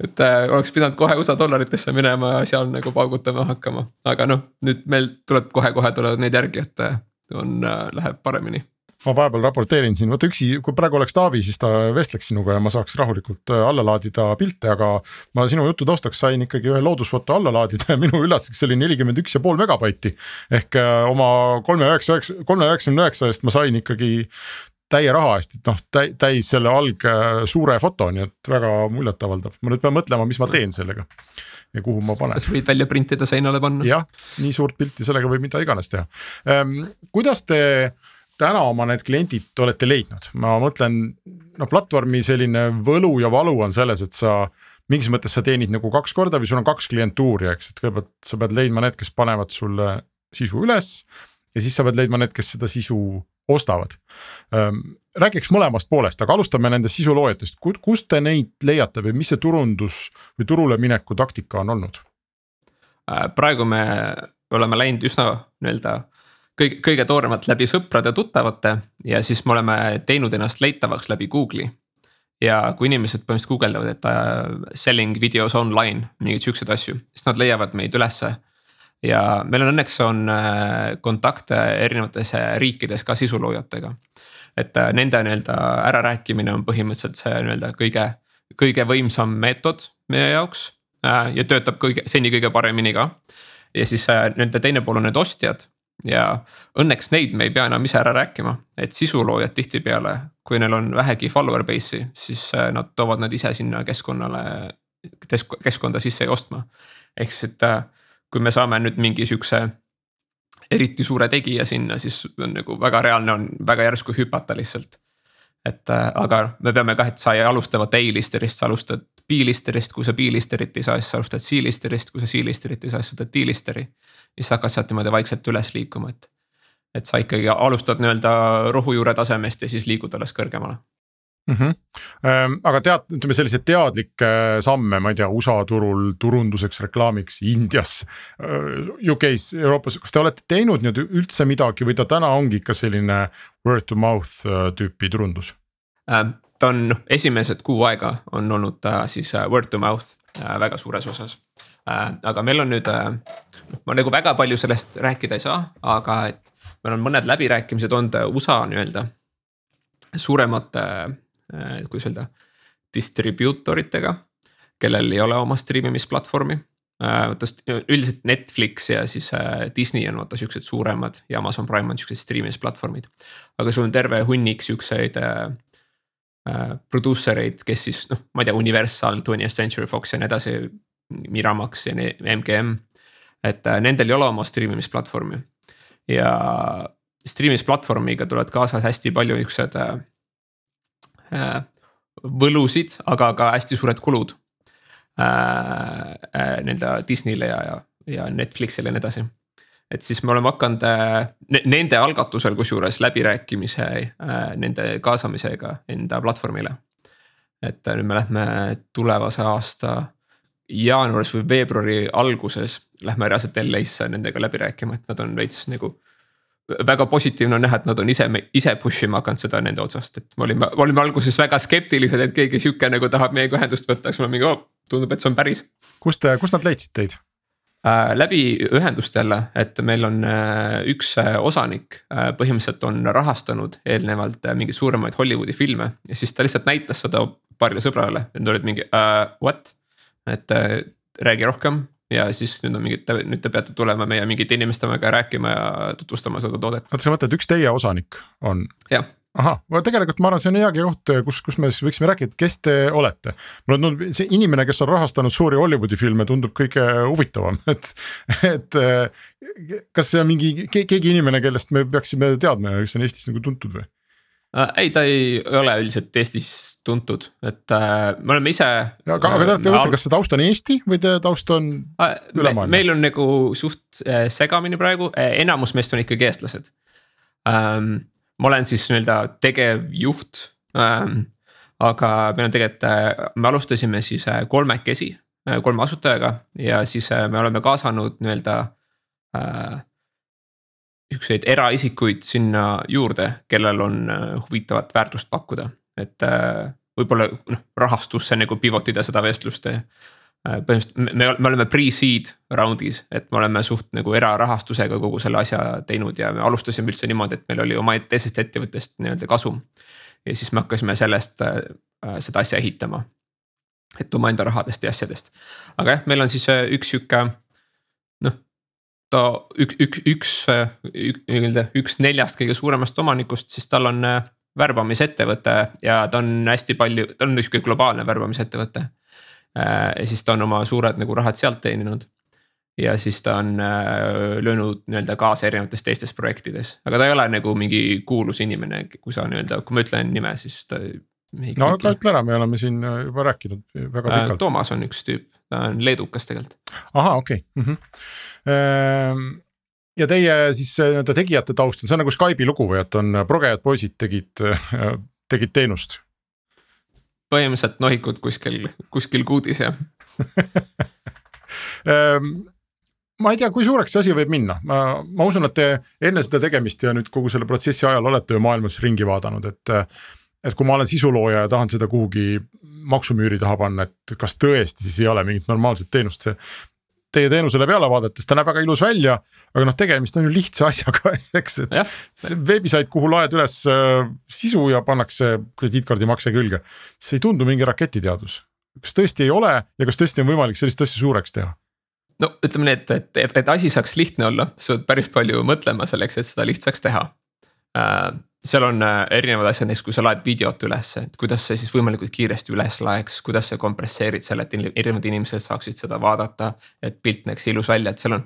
Et äh, oleks pidanud kohe USA dollaritesse minema ja seal nagu paugutama hakkama, aga noh, nüüd meil tuleb kohe-kohe tulevad need järgi, et äh, on äh,, läheb paremini ma vahepeal raporteerin siin, vaata üksi, kui praegu oleks Taavi, siis ta vestleks sinuga ja ma saaks rahulikult äh, alla laadida pilte, aga. ma sinu jutu taustaks sain ikkagi ühe loodusfoto alla laadida ja minu üllatuseks oli nelikümmend üks ja pool megabaiti. ehk äh, oma kolme üheksa, kolme üheksakümne üheksa eest ma sain ikkagi täie raha eest, et noh, täis selle alg suure foto, nii et väga muljetavaldav, ma nüüd pean mõtlema, mis ma teen sellega ja kuhu ma panen. kas võid välja printida, seinale panna? jah, nii suurt pilti, sellega võib mida iganes teha ähm,. kuidas te täna oma need kliendid olete leidnud, ma mõtlen, no platvormi selline võlu ja valu on selles, et sa mingis mõttes sa teenid nagu kaks korda või sul on kaks klientuuri, eks, et kõigepealt sa pead leidma need, kes panevad sulle sisu üles. ja siis sa pead leidma need, kes seda sisu ostavad. räägiks mõlemast poolest, aga alustame nendest sisuloojatest, kust te neid leiate või mis see turundus või turule mineku taktika on olnud? praegu me oleme läinud üsna nii-öelda kõige, kõige tooremalt läbi sõprade-tuttavate ja siis me oleme teinud ennast leitavaks läbi Google'i. ja kui inimesed põhimõtteliselt guugeldavad, et uh, selling videos online, mingeid siukseid asju, siis nad leiavad meid ülesse. Ja meil on õnneks on uh, kontakte erinevates uh, riikides ka sisuloojatega. et uh, nende nii-öelda ärarääkimine on põhimõtteliselt see nii-öelda kõige, kõige võimsam meetod meie jaoks ja töötab kõige, seni kõige paremini ka ja siis nende teine pool on need ostjad ja õnneks neid me ei pea enam ise ära rääkima, et sisuloojad tihtipeale, kui neil on vähegi follower base'i, siis äh, nad toovad nad ise sinna keskkonnale, keskkonda sisse ostma. ehk siis, et äh, kui me saame nüüd mingi sihukese eriti suure tegija sinna, siis on nagu väga reaalne on väga järsku hüpata lihtsalt. et äh, aga me peame kah, et sa ei alusta vaata A-listerist, sa alustad B-listerist, kui sa B-listerit ei saa, siis sa alustad C-listerist, kui sa C-listerit ei saa, siis sa võtad D-listeri siis hakkad sealt niimoodi vaikselt üles liikuma, et. et sa ikkagi alustad nii-öelda rohujuure tasemest ja siis liigud alles kõrgemale mm. -hmm. aga tead, ütleme selliseid teadlikke samme, ma ei tea, USA turul turunduseks, reklaamiks, Indias, äh, UK-s, Euroopas, kas te olete teinud nüüd üldse midagi või ta täna ongi ikka selline word to mouth äh, tüüpi turundus? Ähm, ta on noh, esimesed kuu aega on olnud ta siis äh, word to mouth väga suures osas aga meil on nüüd, noh ma nagu väga palju sellest rääkida ei saa, aga et meil on mõned läbirääkimised olnud USA nii-öelda suuremate, kuidas öelda, distribuutoritega, kellel ei ole oma striimimisplatvormi vaata üldiselt Netflix ja siis Disney on vaata siuksed suuremad ja Amazon Prime on siuksed striimimisplatvormid. aga sul on terve hunnik siukseid äh, producer eid, kes siis noh, ma ei tea, Universal, Twentieth Century Fox ja nii edasi Miramax ja MGM. et äh, nendel ei ole oma striimimisplatvormi ja striimimisplatvormiga tulevad kaasas hästi palju niuksed äh, äh, võlusid, aga ka hästi suured kulud äh, äh, nii-öelda Disneyle ja, ja, ja Netflixile ja nii edasi. et siis me oleme hakanud äh, nende algatusel kusjuures läbirääkimise äh, nende kaasamisega enda platvormile. et äh, nüüd me lähme tulevase aasta jaanuaris või veebruari alguses lähme reaalselt LA-sse nendega läbi rääkima, et nad on veits nagu. Väga positiivne on näha, et nad on ise, ise push ima hakanud seda nende otsast, et me olime, olime alguses väga skeptilised, et keegi sihuke nagu tahab meiega ühendust võtta, siis me mingi oh,, tundub, et see on päris. kust, kust nad leidsid teid? Äh, läbi ühendust jälle, et meil on äh, üks äh, osanik põhimõtteliselt on rahastanud eelnevalt mingeid suuremaid Hollywoodi filme ja siis ta lihtsalt näitas seda paarile sõbrale ja nad olid mingi uh, what et äh, räägi rohkem ja siis nüüd on mingid, nüüd te peate tulema meie mingite inimestega rääkima ja tutvustama seda toodet. oota, sa mõtled, üks teie osanik on? jah ahah, tegelikult ma arvan, see on heagi koht, kus, kus me siis võiksime rääkida, kes te olete. mulle tundub, see inimene, kes on rahastanud suuri Hollywoodi filme, tundub kõige huvitavam, et, et. kas see on mingi keegi inimene, kellest me peaksime teadma ja kes on Eestis nagu tuntud või? Äh,. ei, ta ei ole üldiselt Eestis tuntud, et äh, me oleme ise. aga, aga te olete mõtelnud, kas see taust on Eesti või teie taust on äh, üle maailma? meil on nagu suht äh, segamini praegu, äh, enamus meist on ikkagi eestlased ähm,. ma olen siis nii-öelda tegevjuht ähm,. aga meil on tegelikult äh,, me alustasime siis äh, kolmekesi äh,, kolme asutajaga ja siis äh, me oleme kaasanud nii-öelda äh, siukseid eraisikuid sinna juurde, kellel on äh, huvitavat väärtust pakkuda, et äh, võib-olla noh, rahastusse nagu pivot ida seda vestlust. Äh, põhimõtteliselt me, me oleme pre-seed round'is, et me oleme suht nagu erarahastusega kogu selle asja teinud ja me alustasime üldse niimoodi, et meil oli oma teisest ettevõttest nii-öelda kasum. ja siis me hakkasime sellest äh, seda asja ehitama. et omaenda rahadest ja asjadest, aga jah, meil on siis üks sihuke ta üks, üks, üks, nii-öelda üks neljast kõige suuremast omanikust, siis tal on äh, värbamisettevõte ja ta on hästi palju, ta on niisugune globaalne värbamisettevõte. Äh, ja siis ta on oma suured nagu rahad sealt teeninud. ja siis ta on äh, löönud nii-öelda kaasa erinevates teistes projektides, aga ta ei ole nagu mingi kuulus inimene, kui sa nii-öelda, kui ma ütlen nime, siis ta. no aga ütle ära, me oleme siin juba rääkinud väga pikalt. Toomas on üks tüüp, ta on leedukas tegelikult. ahah, okei okay. mm. -hmm ja teie siis nii-öelda tegijate taust on, see on nagu Skype'i lugu või et on progejad poisid tegid, tegid teenust? põhimõtteliselt nohikud kuskil, kuskil kuudis jah ehm, ma ei tea, kui suureks see asi võib minna, ma, ma usun, et te enne seda tegemist ja nüüd kogu selle protsessi ajal olete ju maailmas ringi vaadanud, et. Et kui ma olen sisulooja ja tahan seda kuhugi maksumüüri taha panna, et kas tõesti siis ei ole mingit normaalset teenust, see teie teenusele peale vaadates, ta näeb väga ilus välja, aga noh, tegemist on ju lihtsa asjaga, eks, et see veebisait, kuhu laed üles äh, sisu ja pannakse krediitkaardi makse külge. see ei tundu mingi raketiteadus, kas tõesti ei ole ja kas tõesti on võimalik sellist asja suureks teha? no ütleme nii, et, et, et, et asi saaks lihtne olla, sa pead päris palju mõtlema selleks, et seda lihtsaks teha. Äh, seal on äh, erinevad asjad, näiteks kui sa laed videot üles, et kuidas see siis võimalikult kiiresti üles laeks, kuidas sa kompresseerid selle, et erinevad inimesed saaksid seda vaadata. et pilt näeks ilus välja, et seal on,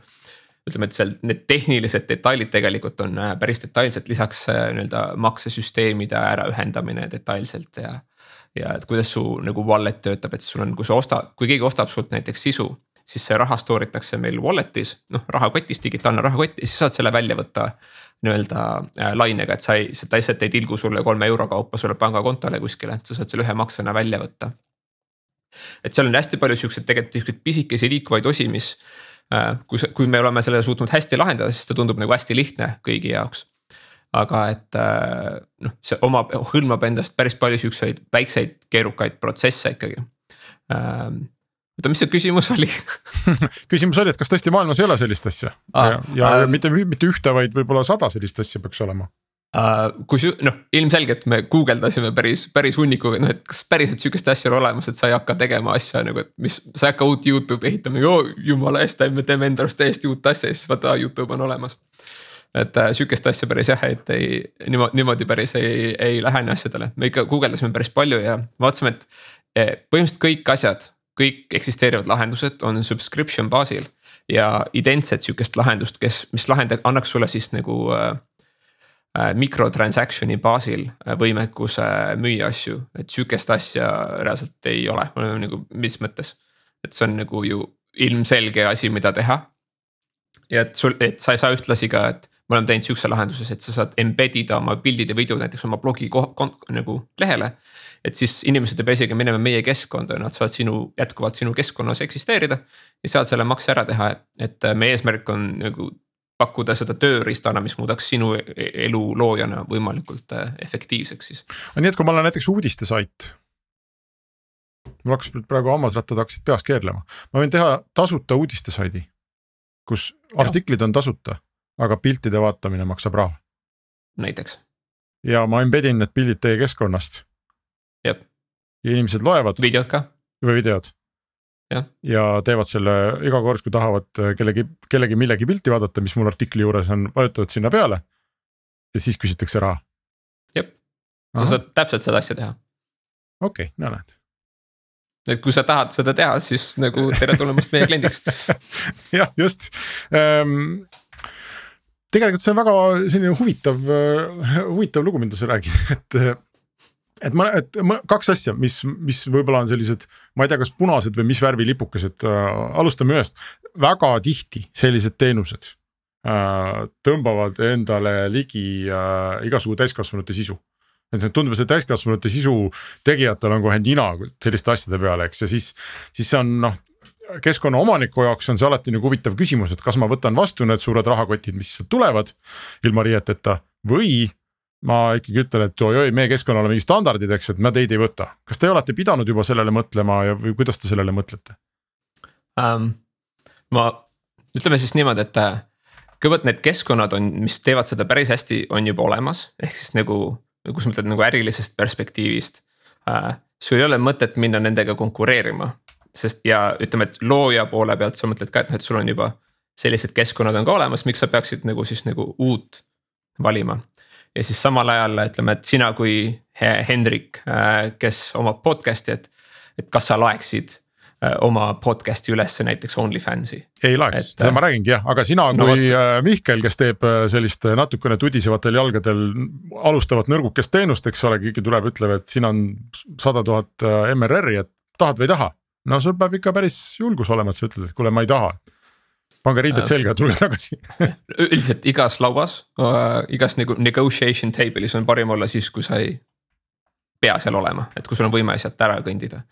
ütleme, et seal need tehnilised detailid tegelikult on äh, päris detailsed, lisaks äh, nii-öelda maksesüsteemide äraühendamine detailselt ja. ja et kuidas su nagu wallet töötab, et sul on, kui sa ostad, kui keegi ostab sult näiteks sisu siis see raha store itakse meil wallet'is, noh rahakotis, digitaalne rahakott ja siis saad selle välja võtta nii-öelda äh, lainega, et sa ei, ta lihtsalt ei tilgu sulle kolme euro kaupa sulle pangakontole kuskile, et sa saad selle ühe maksena välja võtta. et seal on hästi palju siukseid tegelikult siukseid pisikesi liikuvaid osi, mis äh,. kui, kui me oleme selle suutnud hästi lahendada, siis ta tundub nagu hästi lihtne kõigi jaoks. aga et äh, noh, see omab, hõlmab endast päris palju siukseid väikseid keerukaid protsesse ikkagi oota, mis see küsimus oli küsimus oli, et kas tõesti maailmas ei ole sellist asja ah, ja, ja äh, mitte, mitte ühte, vaid võib-olla sada sellist asja peaks olema uh,. kus noh, ilmselgelt me guugeldasime päris, päris hunnikuga, noh, et kas päriselt sihukest asja on olemas, et sa ei hakka tegema asja nagu, et mis, sa ei hakka uut Youtube'i ehitama, jumala eest, me teeme enda arust täiesti uut asja ja siis vaata Youtube on olemas. et äh, sihukest asja päris jah, et ei niimoodi, niimoodi päris ei, ei lähene asjadele, me ikka guugeldasime päris palju ja vaatasime, et eh, põhimõtteliselt kõik asjad kõik eksisteerivad lahendused on subscription baasil ja identset sihukest lahendust, kes, mis lahendab, annaks sulle siis nagu äh, äh mikrotransaction'i baasil äh, võimekuse müüa asju, et sihukest asja reaalselt ei ole, nagu mis mõttes. et see on nagu ju ilmselge asi, mida teha. ja et sul, et sa ei saa ühtlasi ka, et me oleme teinud sihukese lahenduse, et sa saad embed ida oma pildid ja videod näiteks oma blogi nagu lehele et siis inimesed ei pea isegi minema meie keskkonda, nad saavad sinu, jätkuvalt sinu keskkonnas eksisteerida. ja saad selle makse ära teha, et äh, meie eesmärk on nagu pakkuda seda tööriistana, mis muudaks sinu e-, elu loojana võimalikult äh, efektiivseks siis. nii et kui ma olen näiteks uudistesait. mul hakkas praegu hammasrattad hakkasid peas keerlema, ma võin teha tasuta uudistesaidi. kus artiklid on tasuta, aga piltide vaatamine maksab raha. näiteks. ja ma embed in need pildid teie keskkonnast ja inimesed loevad. videod ka. või videod. ja teevad selle iga kord, kui tahavad äh, kellegi, kellegi millegi pilti vaadata, mis mul artikli juures on, vajutavad sinna peale. ja siis küsitakse raha. jah, sa saad täpselt seda asja teha. okei okay,, no näed et kui sa tahad seda teha, siis nagu tere tulemast meie kliendiks jah, just ähm, tegelikult see on väga selline huvitav, äh, huvitav lugu, mida sa räägid, et et ma, et ma, kaks asja, mis, mis võib-olla on sellised, ma ei tea, kas punased või mis värvi lipukesed äh,, alustame ühest, väga tihti sellised teenused äh, tõmbavad endale ligi äh, igasugu täiskasvanute sisu. Et tundub, et täiskasvanute sisu tegijatel on kohe nina selliste asjade peale, eks ja siis, siis see on noh keskkonna omaniku jaoks on see alati nagu huvitav küsimus, et kas ma võtan vastu need suured rahakotid, mis sealt tulevad ilma riieteta või ma ikkagi ütlen, et oi-oi, meie keskkonnal on mingid standardid, eks, et me teid ei võta. kas te olete pidanud juba sellele mõtlema ja, või kuidas te sellele mõtlete um,? ma, ütleme siis niimoodi, et äh, kõigepealt need keskkonnad on, mis teevad seda päris hästi, on juba olemas, ehk siis nagu, kui sa mõtled nagu ärilisest perspektiivist uh,. sul ei ole mõtet minna nendega konkureerima, sest ja ütleme, et looja poole pealt sa mõtled ka, et noh, et sul on juba sellised keskkonnad on ka olemas, miks sa peaksid nagu siis nagu uut valima ja siis samal ajal ütleme, et sina kui Hendrik, äh, kes omab podcast'i, et, et kas sa laeksid äh, oma podcast'i ülesse näiteks OnlyFansi. ei laeks, seda ma räägingi jah, aga sina no, kui. Äh, Mihkel, kes teeb sellist natukene tudisevatel jalgadel alustavat nõrgukest teenust, eks ole, keegi tuleb, ütleb, et siin on sada tuhat MRR-i, et tahad või ei taha. no sul peab ikka päris julgus olema, et sa ütled, et kuule, ma ei taha pange riided Äh. selga tulge tagasi üldiselt igas lauas uh,, igas nagu negotiation table'is on parim olla siis, kui sa ei pea seal olema, et kui sul on võime sealt ära kõndida.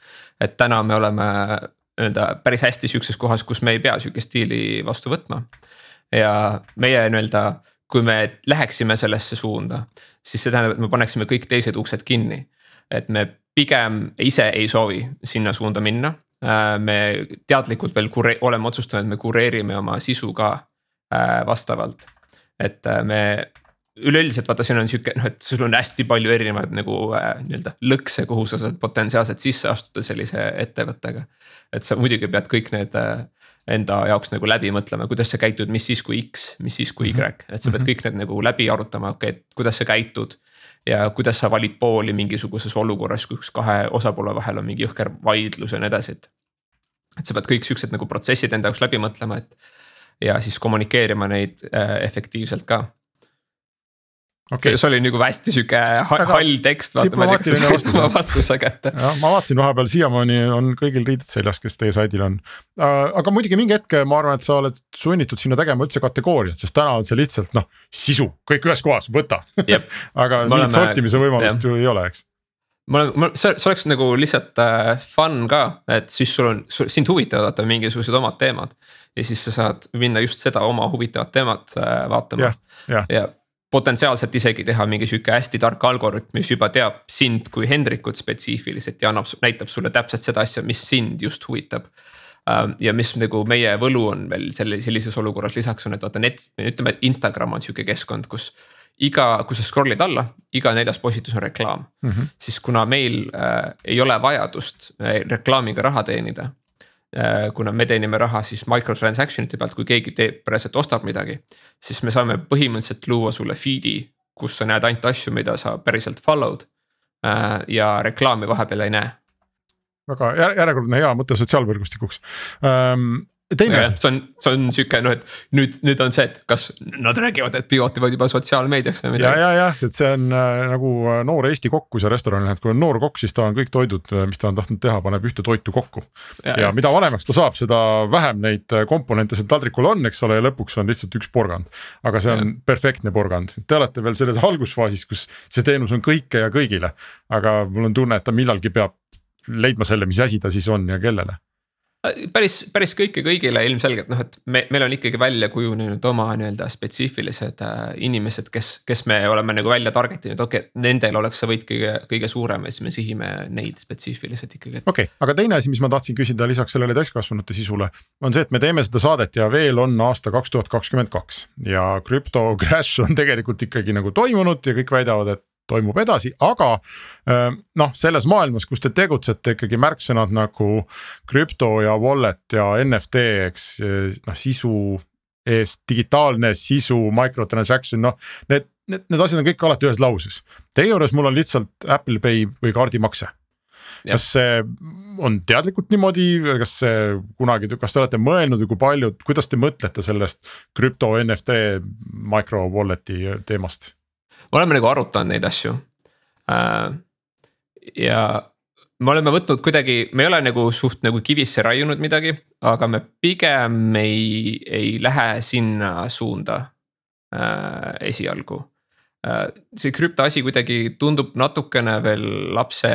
et täna me oleme nii-öelda päris hästi sihukeses kohas, kus me ei pea sihukest diili vastu võtma. ja meie nii-öelda, kui me läheksime sellesse suunda, siis see tähendab, et me paneksime kõik teised uksed kinni. et me pigem ise ei soovi sinna suunda minna. Me teadlikult veel kure-, oleme otsustanud, et me kureerime oma sisu ka äh, vastavalt. et äh, me üleüldiselt vaata, siin on sihuke noh, et sul on hästi palju erinevaid nagu äh, nii-öelda lõkse, kuhu sa saad potentsiaalselt sisse astuda sellise ettevõttega. et sa muidugi pead kõik need äh, enda jaoks nagu läbi mõtlema, kuidas sa käitud, mis siis, kui X, mis siis, kui Y, et sa pead kõik need nagu läbi arutama, okei okay,, et kuidas sa käitud. Ja kuidas sa valid pooli mingisuguses olukorras, kus kahe osapoole vahel on mingi jõhker vaidlus ja nii edasi, et. et sa pead kõik siuksed nagu protsessid enda jaoks läbi mõtlema, et ja siis kommunikeerima neid äh, efektiivselt ka okay., see oli nagu hästi sihuke hall tekst, vaata ma ei tea, kas diplomaatiline sa vastus. said oma vastuse kätte. jah, ma vaatasin vahepeal siiamaani on kõigil riided seljas, kes teie saidil on. aga muidugi mingi hetk ma arvan, et sa oled sunnitud sinna tegema üldse kategooriat, sest täna on see lihtsalt noh, sisu kõik ühes kohas, võta. Aga mingit oleme- sortimise võimalust ju ei ole, eks. mul on, mul see, see oleks nagu lihtsalt äh, fun ka, et siis sul on, sind huvitavad vaata mingisugused omad teemad. ja siis sa saad minna just seda oma huvitavat teemat äh, vaatama Jah, jah. ja potentsiaalselt isegi teha mingi sihuke hästi tark algoritm, mis juba teab sind kui Hendrikut spetsiifiliselt ja annab, näitab sulle täpselt seda asja, mis sind just huvitab. ja mis nagu meie võlu on veel selle sellises olukorras lisaks on, et vaata net, ütleme, et Instagram on sihuke keskkond, kus iga, kui sa scroll'id alla, iga neljas postitus on reklaam mm. -hmm. siis kuna meil äh, ei ole vajadust äh, reklaamiga raha teenida. Kuna me teenime raha siis microtransaction ite pealt, kui keegi teeb, päriselt ostab midagi, siis me saame põhimõtteliselt luua sulle feed'i, kus sa näed ainult asju, mida sa päriselt follow'd äh, ja reklaami vahepeal ei näe. väga jär- järjekordne hea mõte sotsiaalvõrgustikuks ähm,. Teine asi, see on, see on sihuke noh, et nüüd, nüüd on see, et kas nad räägivad, et pivotivad juba sotsiaalmeediaks või ja, midagi. ja, jah, et see on äh, nagu äh, noor Eesti kokk, kui sa restorani lähed, kui on noor kokk, siis ta on kõik toidud, mis ta on tahtnud teha, paneb ühte toitu kokku. Ja- ja mida vanemaks ta saab, seda vähem neid äh, komponente seal taldrikul on, eks ole, ja lõpuks on lihtsalt üks porgand. aga see on perfektne porgand, te olete veel selles algusfaasis, kus see teenus on kõike ja kõigile. aga mul on tunne, et ta millalgi peab leidma selle, mis asi ta siis on ja kellele. päris, päris kõike kõigile ilmselgelt noh, et me, meil on ikkagi välja kujunenud oma nii-öelda spetsiifilised äh, inimesed, kes, kes me oleme nagu välja target inud, okei okay,, nendel oleks see võit kõige, kõige suurem ja siis me sihime neid spetsiifiliselt ikkagi. okei okay,, aga teine asi, mis ma tahtsin küsida lisaks sellele täiskasvanute sisule, on see, et me teeme seda saadet ja veel on aasta kaks tuhat kakskümmend kaks ja krüpto crash on tegelikult ikkagi nagu toimunud ja kõik väidavad, et toimub edasi, aga äh, noh, selles maailmas, kus te tegutsete ikkagi märksõnad nagu krüpto ja wallet ja NFT, eks noh sisu eest digitaalne sisu, microtransaction, noh need, need, need asjad on kõik alati ühes lauses. Teie juures mul on lihtsalt Apple Pay või kaardimakse Jah. kas see on teadlikult niimoodi, kas see kunagi, kas te olete mõelnud või kui palju, kuidas te mõtlete sellest krüpto NFT micro wallet'i teemast? Me oleme nagu arutanud neid asju äh,. ja me oleme võtnud kuidagi, me ei ole nagu suht nagu kivisse raiunud midagi, aga me pigem ei, ei lähe sinna suunda äh, esialgu äh,. see krüpto asi kuidagi tundub natukene veel lapse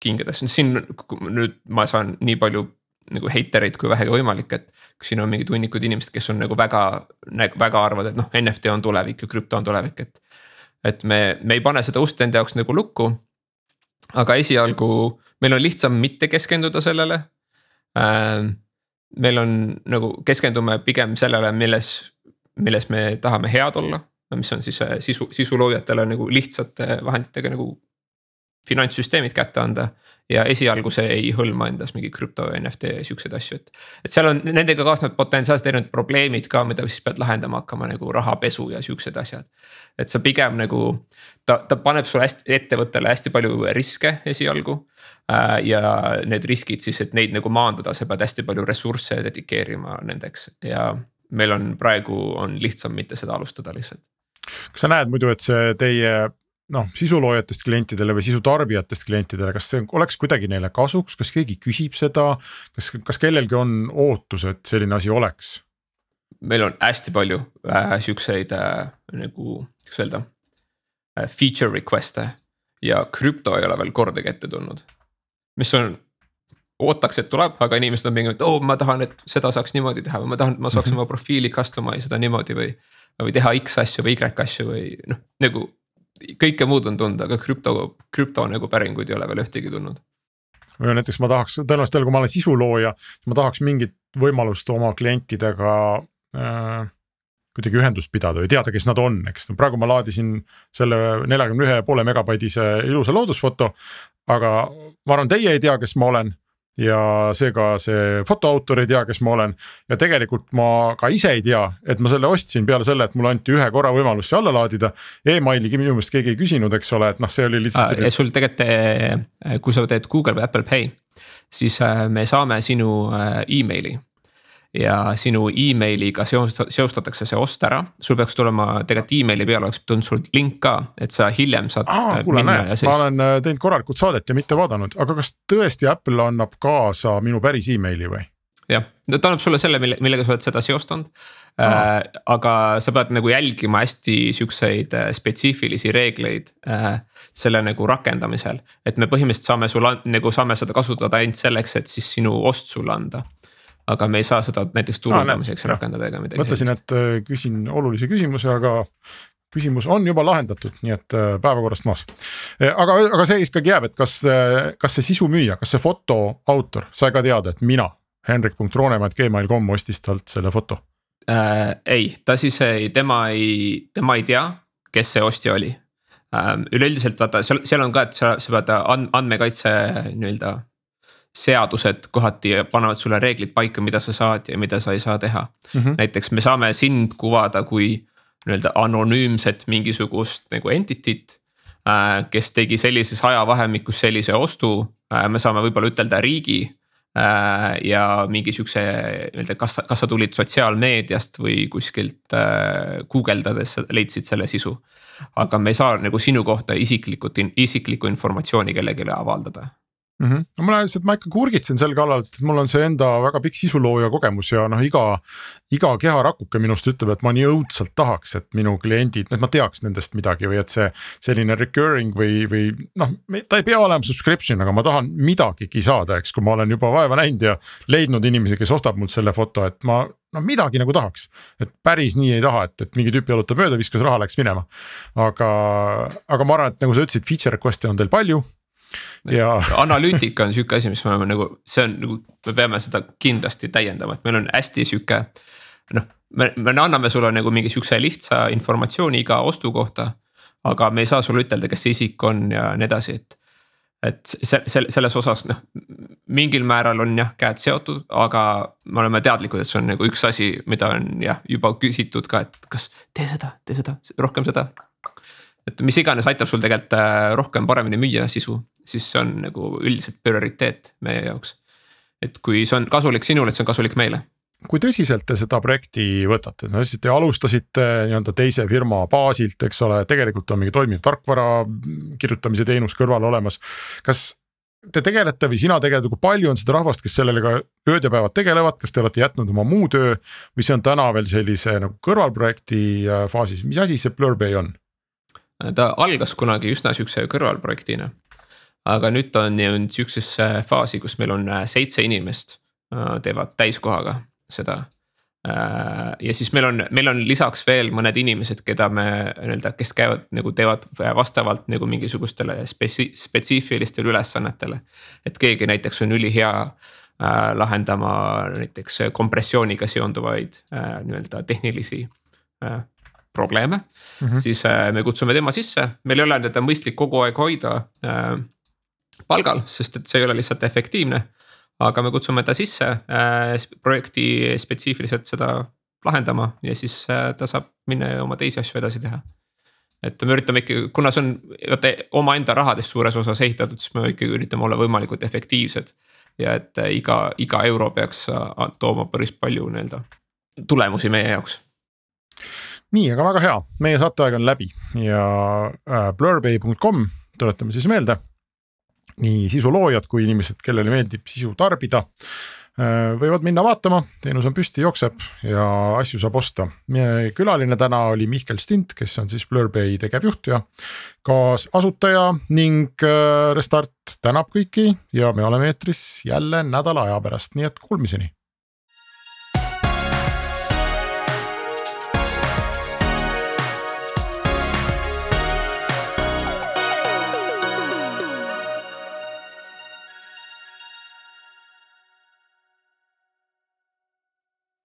kingades, siin nüüd ma saan nii palju nagu heitereid kui vähegi võimalik, et kas siin on mingid hunnikud inimesed, kes on nagu väga, väga arvavad, et noh, NFT on tulevik ja krüpto on tulevik, et et me, me ei pane seda ust enda jaoks nagu lukku. aga esialgu meil on lihtsam mitte keskenduda sellele ähm,. meil on nagu keskendume pigem sellele, milles, milles me tahame head olla, mis on siis äh, sisu, sisuloojatele nagu lihtsate vahenditega nagu finantssüsteemid kätte anda ja esialgu see ei hõlma endas mingi krüpto ja NFT siukseid asju, et. et seal on nendega kaasnevad potentsiaalselt erinevad probleemid ka, mida siis pead lahendama hakkama nagu rahapesu ja siuksed asjad. et sa pigem nagu ta, ta paneb sulle hästi ettevõttele hästi palju riske esialgu äh,. ja need riskid siis, et neid nagu maandada, sa pead hästi palju ressursse dedikeerima nendeks ja meil on praegu on lihtsam mitte seda alustada lihtsalt. kas sa näed muidu, et see teie noh, sisuloojatest klientidele või sisu tarbijatest klientidele, kas see oleks kuidagi neile kasuks, kas keegi küsib seda, kas, kas kellelgi on ootus, et selline asi oleks? meil on hästi palju äh, siukseid äh, nagu, kuidas öelda äh,, feature request'e ja krüpto ei ole veel kordagi ette tulnud. mis on, ootaks, et tuleb, aga inimesed on pigem, et oo oh,, ma tahan, et seda saaks niimoodi teha või ma tahan, et ma saaks -hmm. oma profiili customize ida niimoodi või. või teha X asju või Y asju või noh, nagu kõike muud on tulnud, aga krüpto, krüpto nagu päringuid ei ole veel ühtegi tulnud või näiteks ma tahaks, tõenäoliselt jälle, kui ma olen sisulooja, ma tahaks mingit võimalust oma klientidega äh, kuidagi ühendust pidada või teada, kes nad on, eks no praegu ma laadisin selle neljakümne ühe poole megabaidise ilusa loodusfoto. aga ma arvan, teie ei tea, kes ma olen ja seega see fotoautor ei tea, kes ma olen. ja tegelikult ma ka ise ei tea, et ma selle ostsin peale selle, et mulle anti ühe korra võimalus see alla laadida e. emailigi minu meelest keegi ei küsinud, eks ole, et noh, see oli lihtsalt ah,. sul tegelikult, kui sa teed Google või Apple Pay, siis eh, me saame sinu eh, emaili ja sinu emailiga seostatakse see ost ära, sul peaks tulema tegelikult emaili peale oleks tulnud sul link ka, et sa hiljem saad. Äh, kuule, näed, siis... ma olen äh, teinud korralikult saadet ja mitte vaadanud, aga kas tõesti Apple annab kaasa minu päris emaili või? jah, ta annab sulle selle, mille, millega sa oled seda seostanud äh,. aga sa pead nagu jälgima hästi siukseid äh, spetsiifilisi reegleid äh, selle nagu rakendamisel. et me põhimõtteliselt saame sulle nagu saame seda kasutada ainult selleks, et siis sinu ost sulle anda aga me ei saa seda näiteks turundamiseks no, rakendada ega midagi. mõtlesin, et äh, küsin olulise küsimuse, aga küsimus on juba lahendatud, nii et äh, päevakorrast maas. Äh, aga, aga see ikkagi jääb, et kas, kas see sisu müüja, kas see foto autor sai ka teada, et mina, henrik.roonemaa.gmail.com ostis talt selle foto äh,? ei, ta siis ei, tema ei, tema ei tea, kes see ostja oli ähm,. üleüldiselt vaata seal, seal on ka, et sa, sa pead andmekaitse nii-öelda seadused kohati panevad sulle reeglid paika, mida sa saad ja mida sa ei saa teha mm. -hmm. näiteks me saame sind kuvada kui nii-öelda anonüümset mingisugust nagu entity't äh,. kes tegi sellises ajavahemikus sellise ostu äh,, me saame võib-olla ütelda riigi äh,. ja mingi siukse nii-öelda, kas, kas sa tulid sotsiaalmeediast või kuskilt äh, guugeldades leidsid selle sisu. aga me ei saa nagu sinu kohta isiklikult, isiklikku informatsiooni kellelegi avaldada mm. -hmm. no ma lihtsalt, ma ikka kurgitsen sel kallal, sest mul on see enda väga pikk sisulooja kogemus ja noh, iga. iga keharakuke minust ütleb, et ma nii õudselt tahaks, et minu kliendid, et ma teaks nendest midagi või et see. selline recurring või, või noh, ta ei pea olema subscription, aga ma tahan midagigi saada, eks, kui ma olen juba vaeva näinud ja leidnud inimesi, kes ostab mult selle foto, et ma noh, midagi nagu tahaks, et päris nii ei taha, et, et mingi tüüp jalutab mööda, viskas raha, läks minema. aga, aga ma arvan, et nagu sa ütlesid, feature request'e on teil palju ja analüütika on sihuke asi, mis me oleme nagu, see on nagu, me peame seda kindlasti täiendama, et meil on hästi sihuke. noh, me, me anname sulle nagu mingi sihukese lihtsa informatsiooni iga ostu kohta. aga me ei saa sulle ütelda, kes see isik on ja nii edasi, et. et see, see, selles osas noh, mingil määral on jah käed seotud, aga me oleme teadlikud, et see on nagu üks asi, mida on jah juba küsitud ka, et kas tee seda, tee seda, rohkem seda et mis iganes aitab sul tegelikult äh, rohkem paremini müüa sisu, siis see on nagu üldiselt prioriteet meie jaoks. et kui see on kasulik sinule, et see on kasulik meile kui tõsiselt te seda projekti võtate, no siis te alustasite nii-öelda teise firma baasilt, eks ole, tegelikult on mingi toimiv tarkvara kirjutamise teenus kõrval olemas. kas te tegelete või sina tegeled, kui palju on seda rahvast, kes sellega ööd ja päevad tegelevad, kas te olete jätnud oma muu töö või see on täna veel sellise nagu kõrvalprojekti äh, faasis, mis asi see Blurbay on? ta algas kunagi üsna sihukese kõrvalprojektina. Aga nüüd ta on jõudnud sihukesesse faasi, kus meil on äh, seitse inimest äh, teevad täiskohaga seda. Äh, ja siis meil on, meil on lisaks veel mõned inimesed, keda me nii-öelda, kes käivad nagu teevad vastavalt nagu mingisugustele spetsi-, spetsiifilistele ülesannetele. et keegi näiteks on ülihea lahendama näiteks kompressiooniga seonduvaid nii-öelda tehnilisi probleeme mm, -hmm. siis me kutsume tema sisse, meil ei ole teda mõistlik kogu aeg hoida palgal, sest et see ei ole lihtsalt efektiivne. aga me kutsume ta sisse äh, projekti spetsiifiliselt seda lahendama ja siis äh, ta saab minna ja oma teisi asju edasi teha. et me üritame ikkagi, kuna see on vaata omaenda rahadest suures osas ehitatud, siis me ikkagi üritame olla võimalikult efektiivsed. ja et äh, iga, iga euro peaks äh, tooma päris palju nii-öelda tulemusi meie jaoks nii, aga väga hea, meie saateaeg on läbi ja äh, blurbay.com tuletame siis meelde. Nii sisuloojad kui inimesed, kellele meeldib sisu tarbida võivad minna vaatama, teenus on püsti, jookseb ja asju saab osta. külaline täna oli Mihkel Stint, kes on siis Blurbay tegevjuht ja kaasasutaja ning Restart tänab kõiki ja me oleme eetris jälle nädala aja pärast, nii et kuulmiseni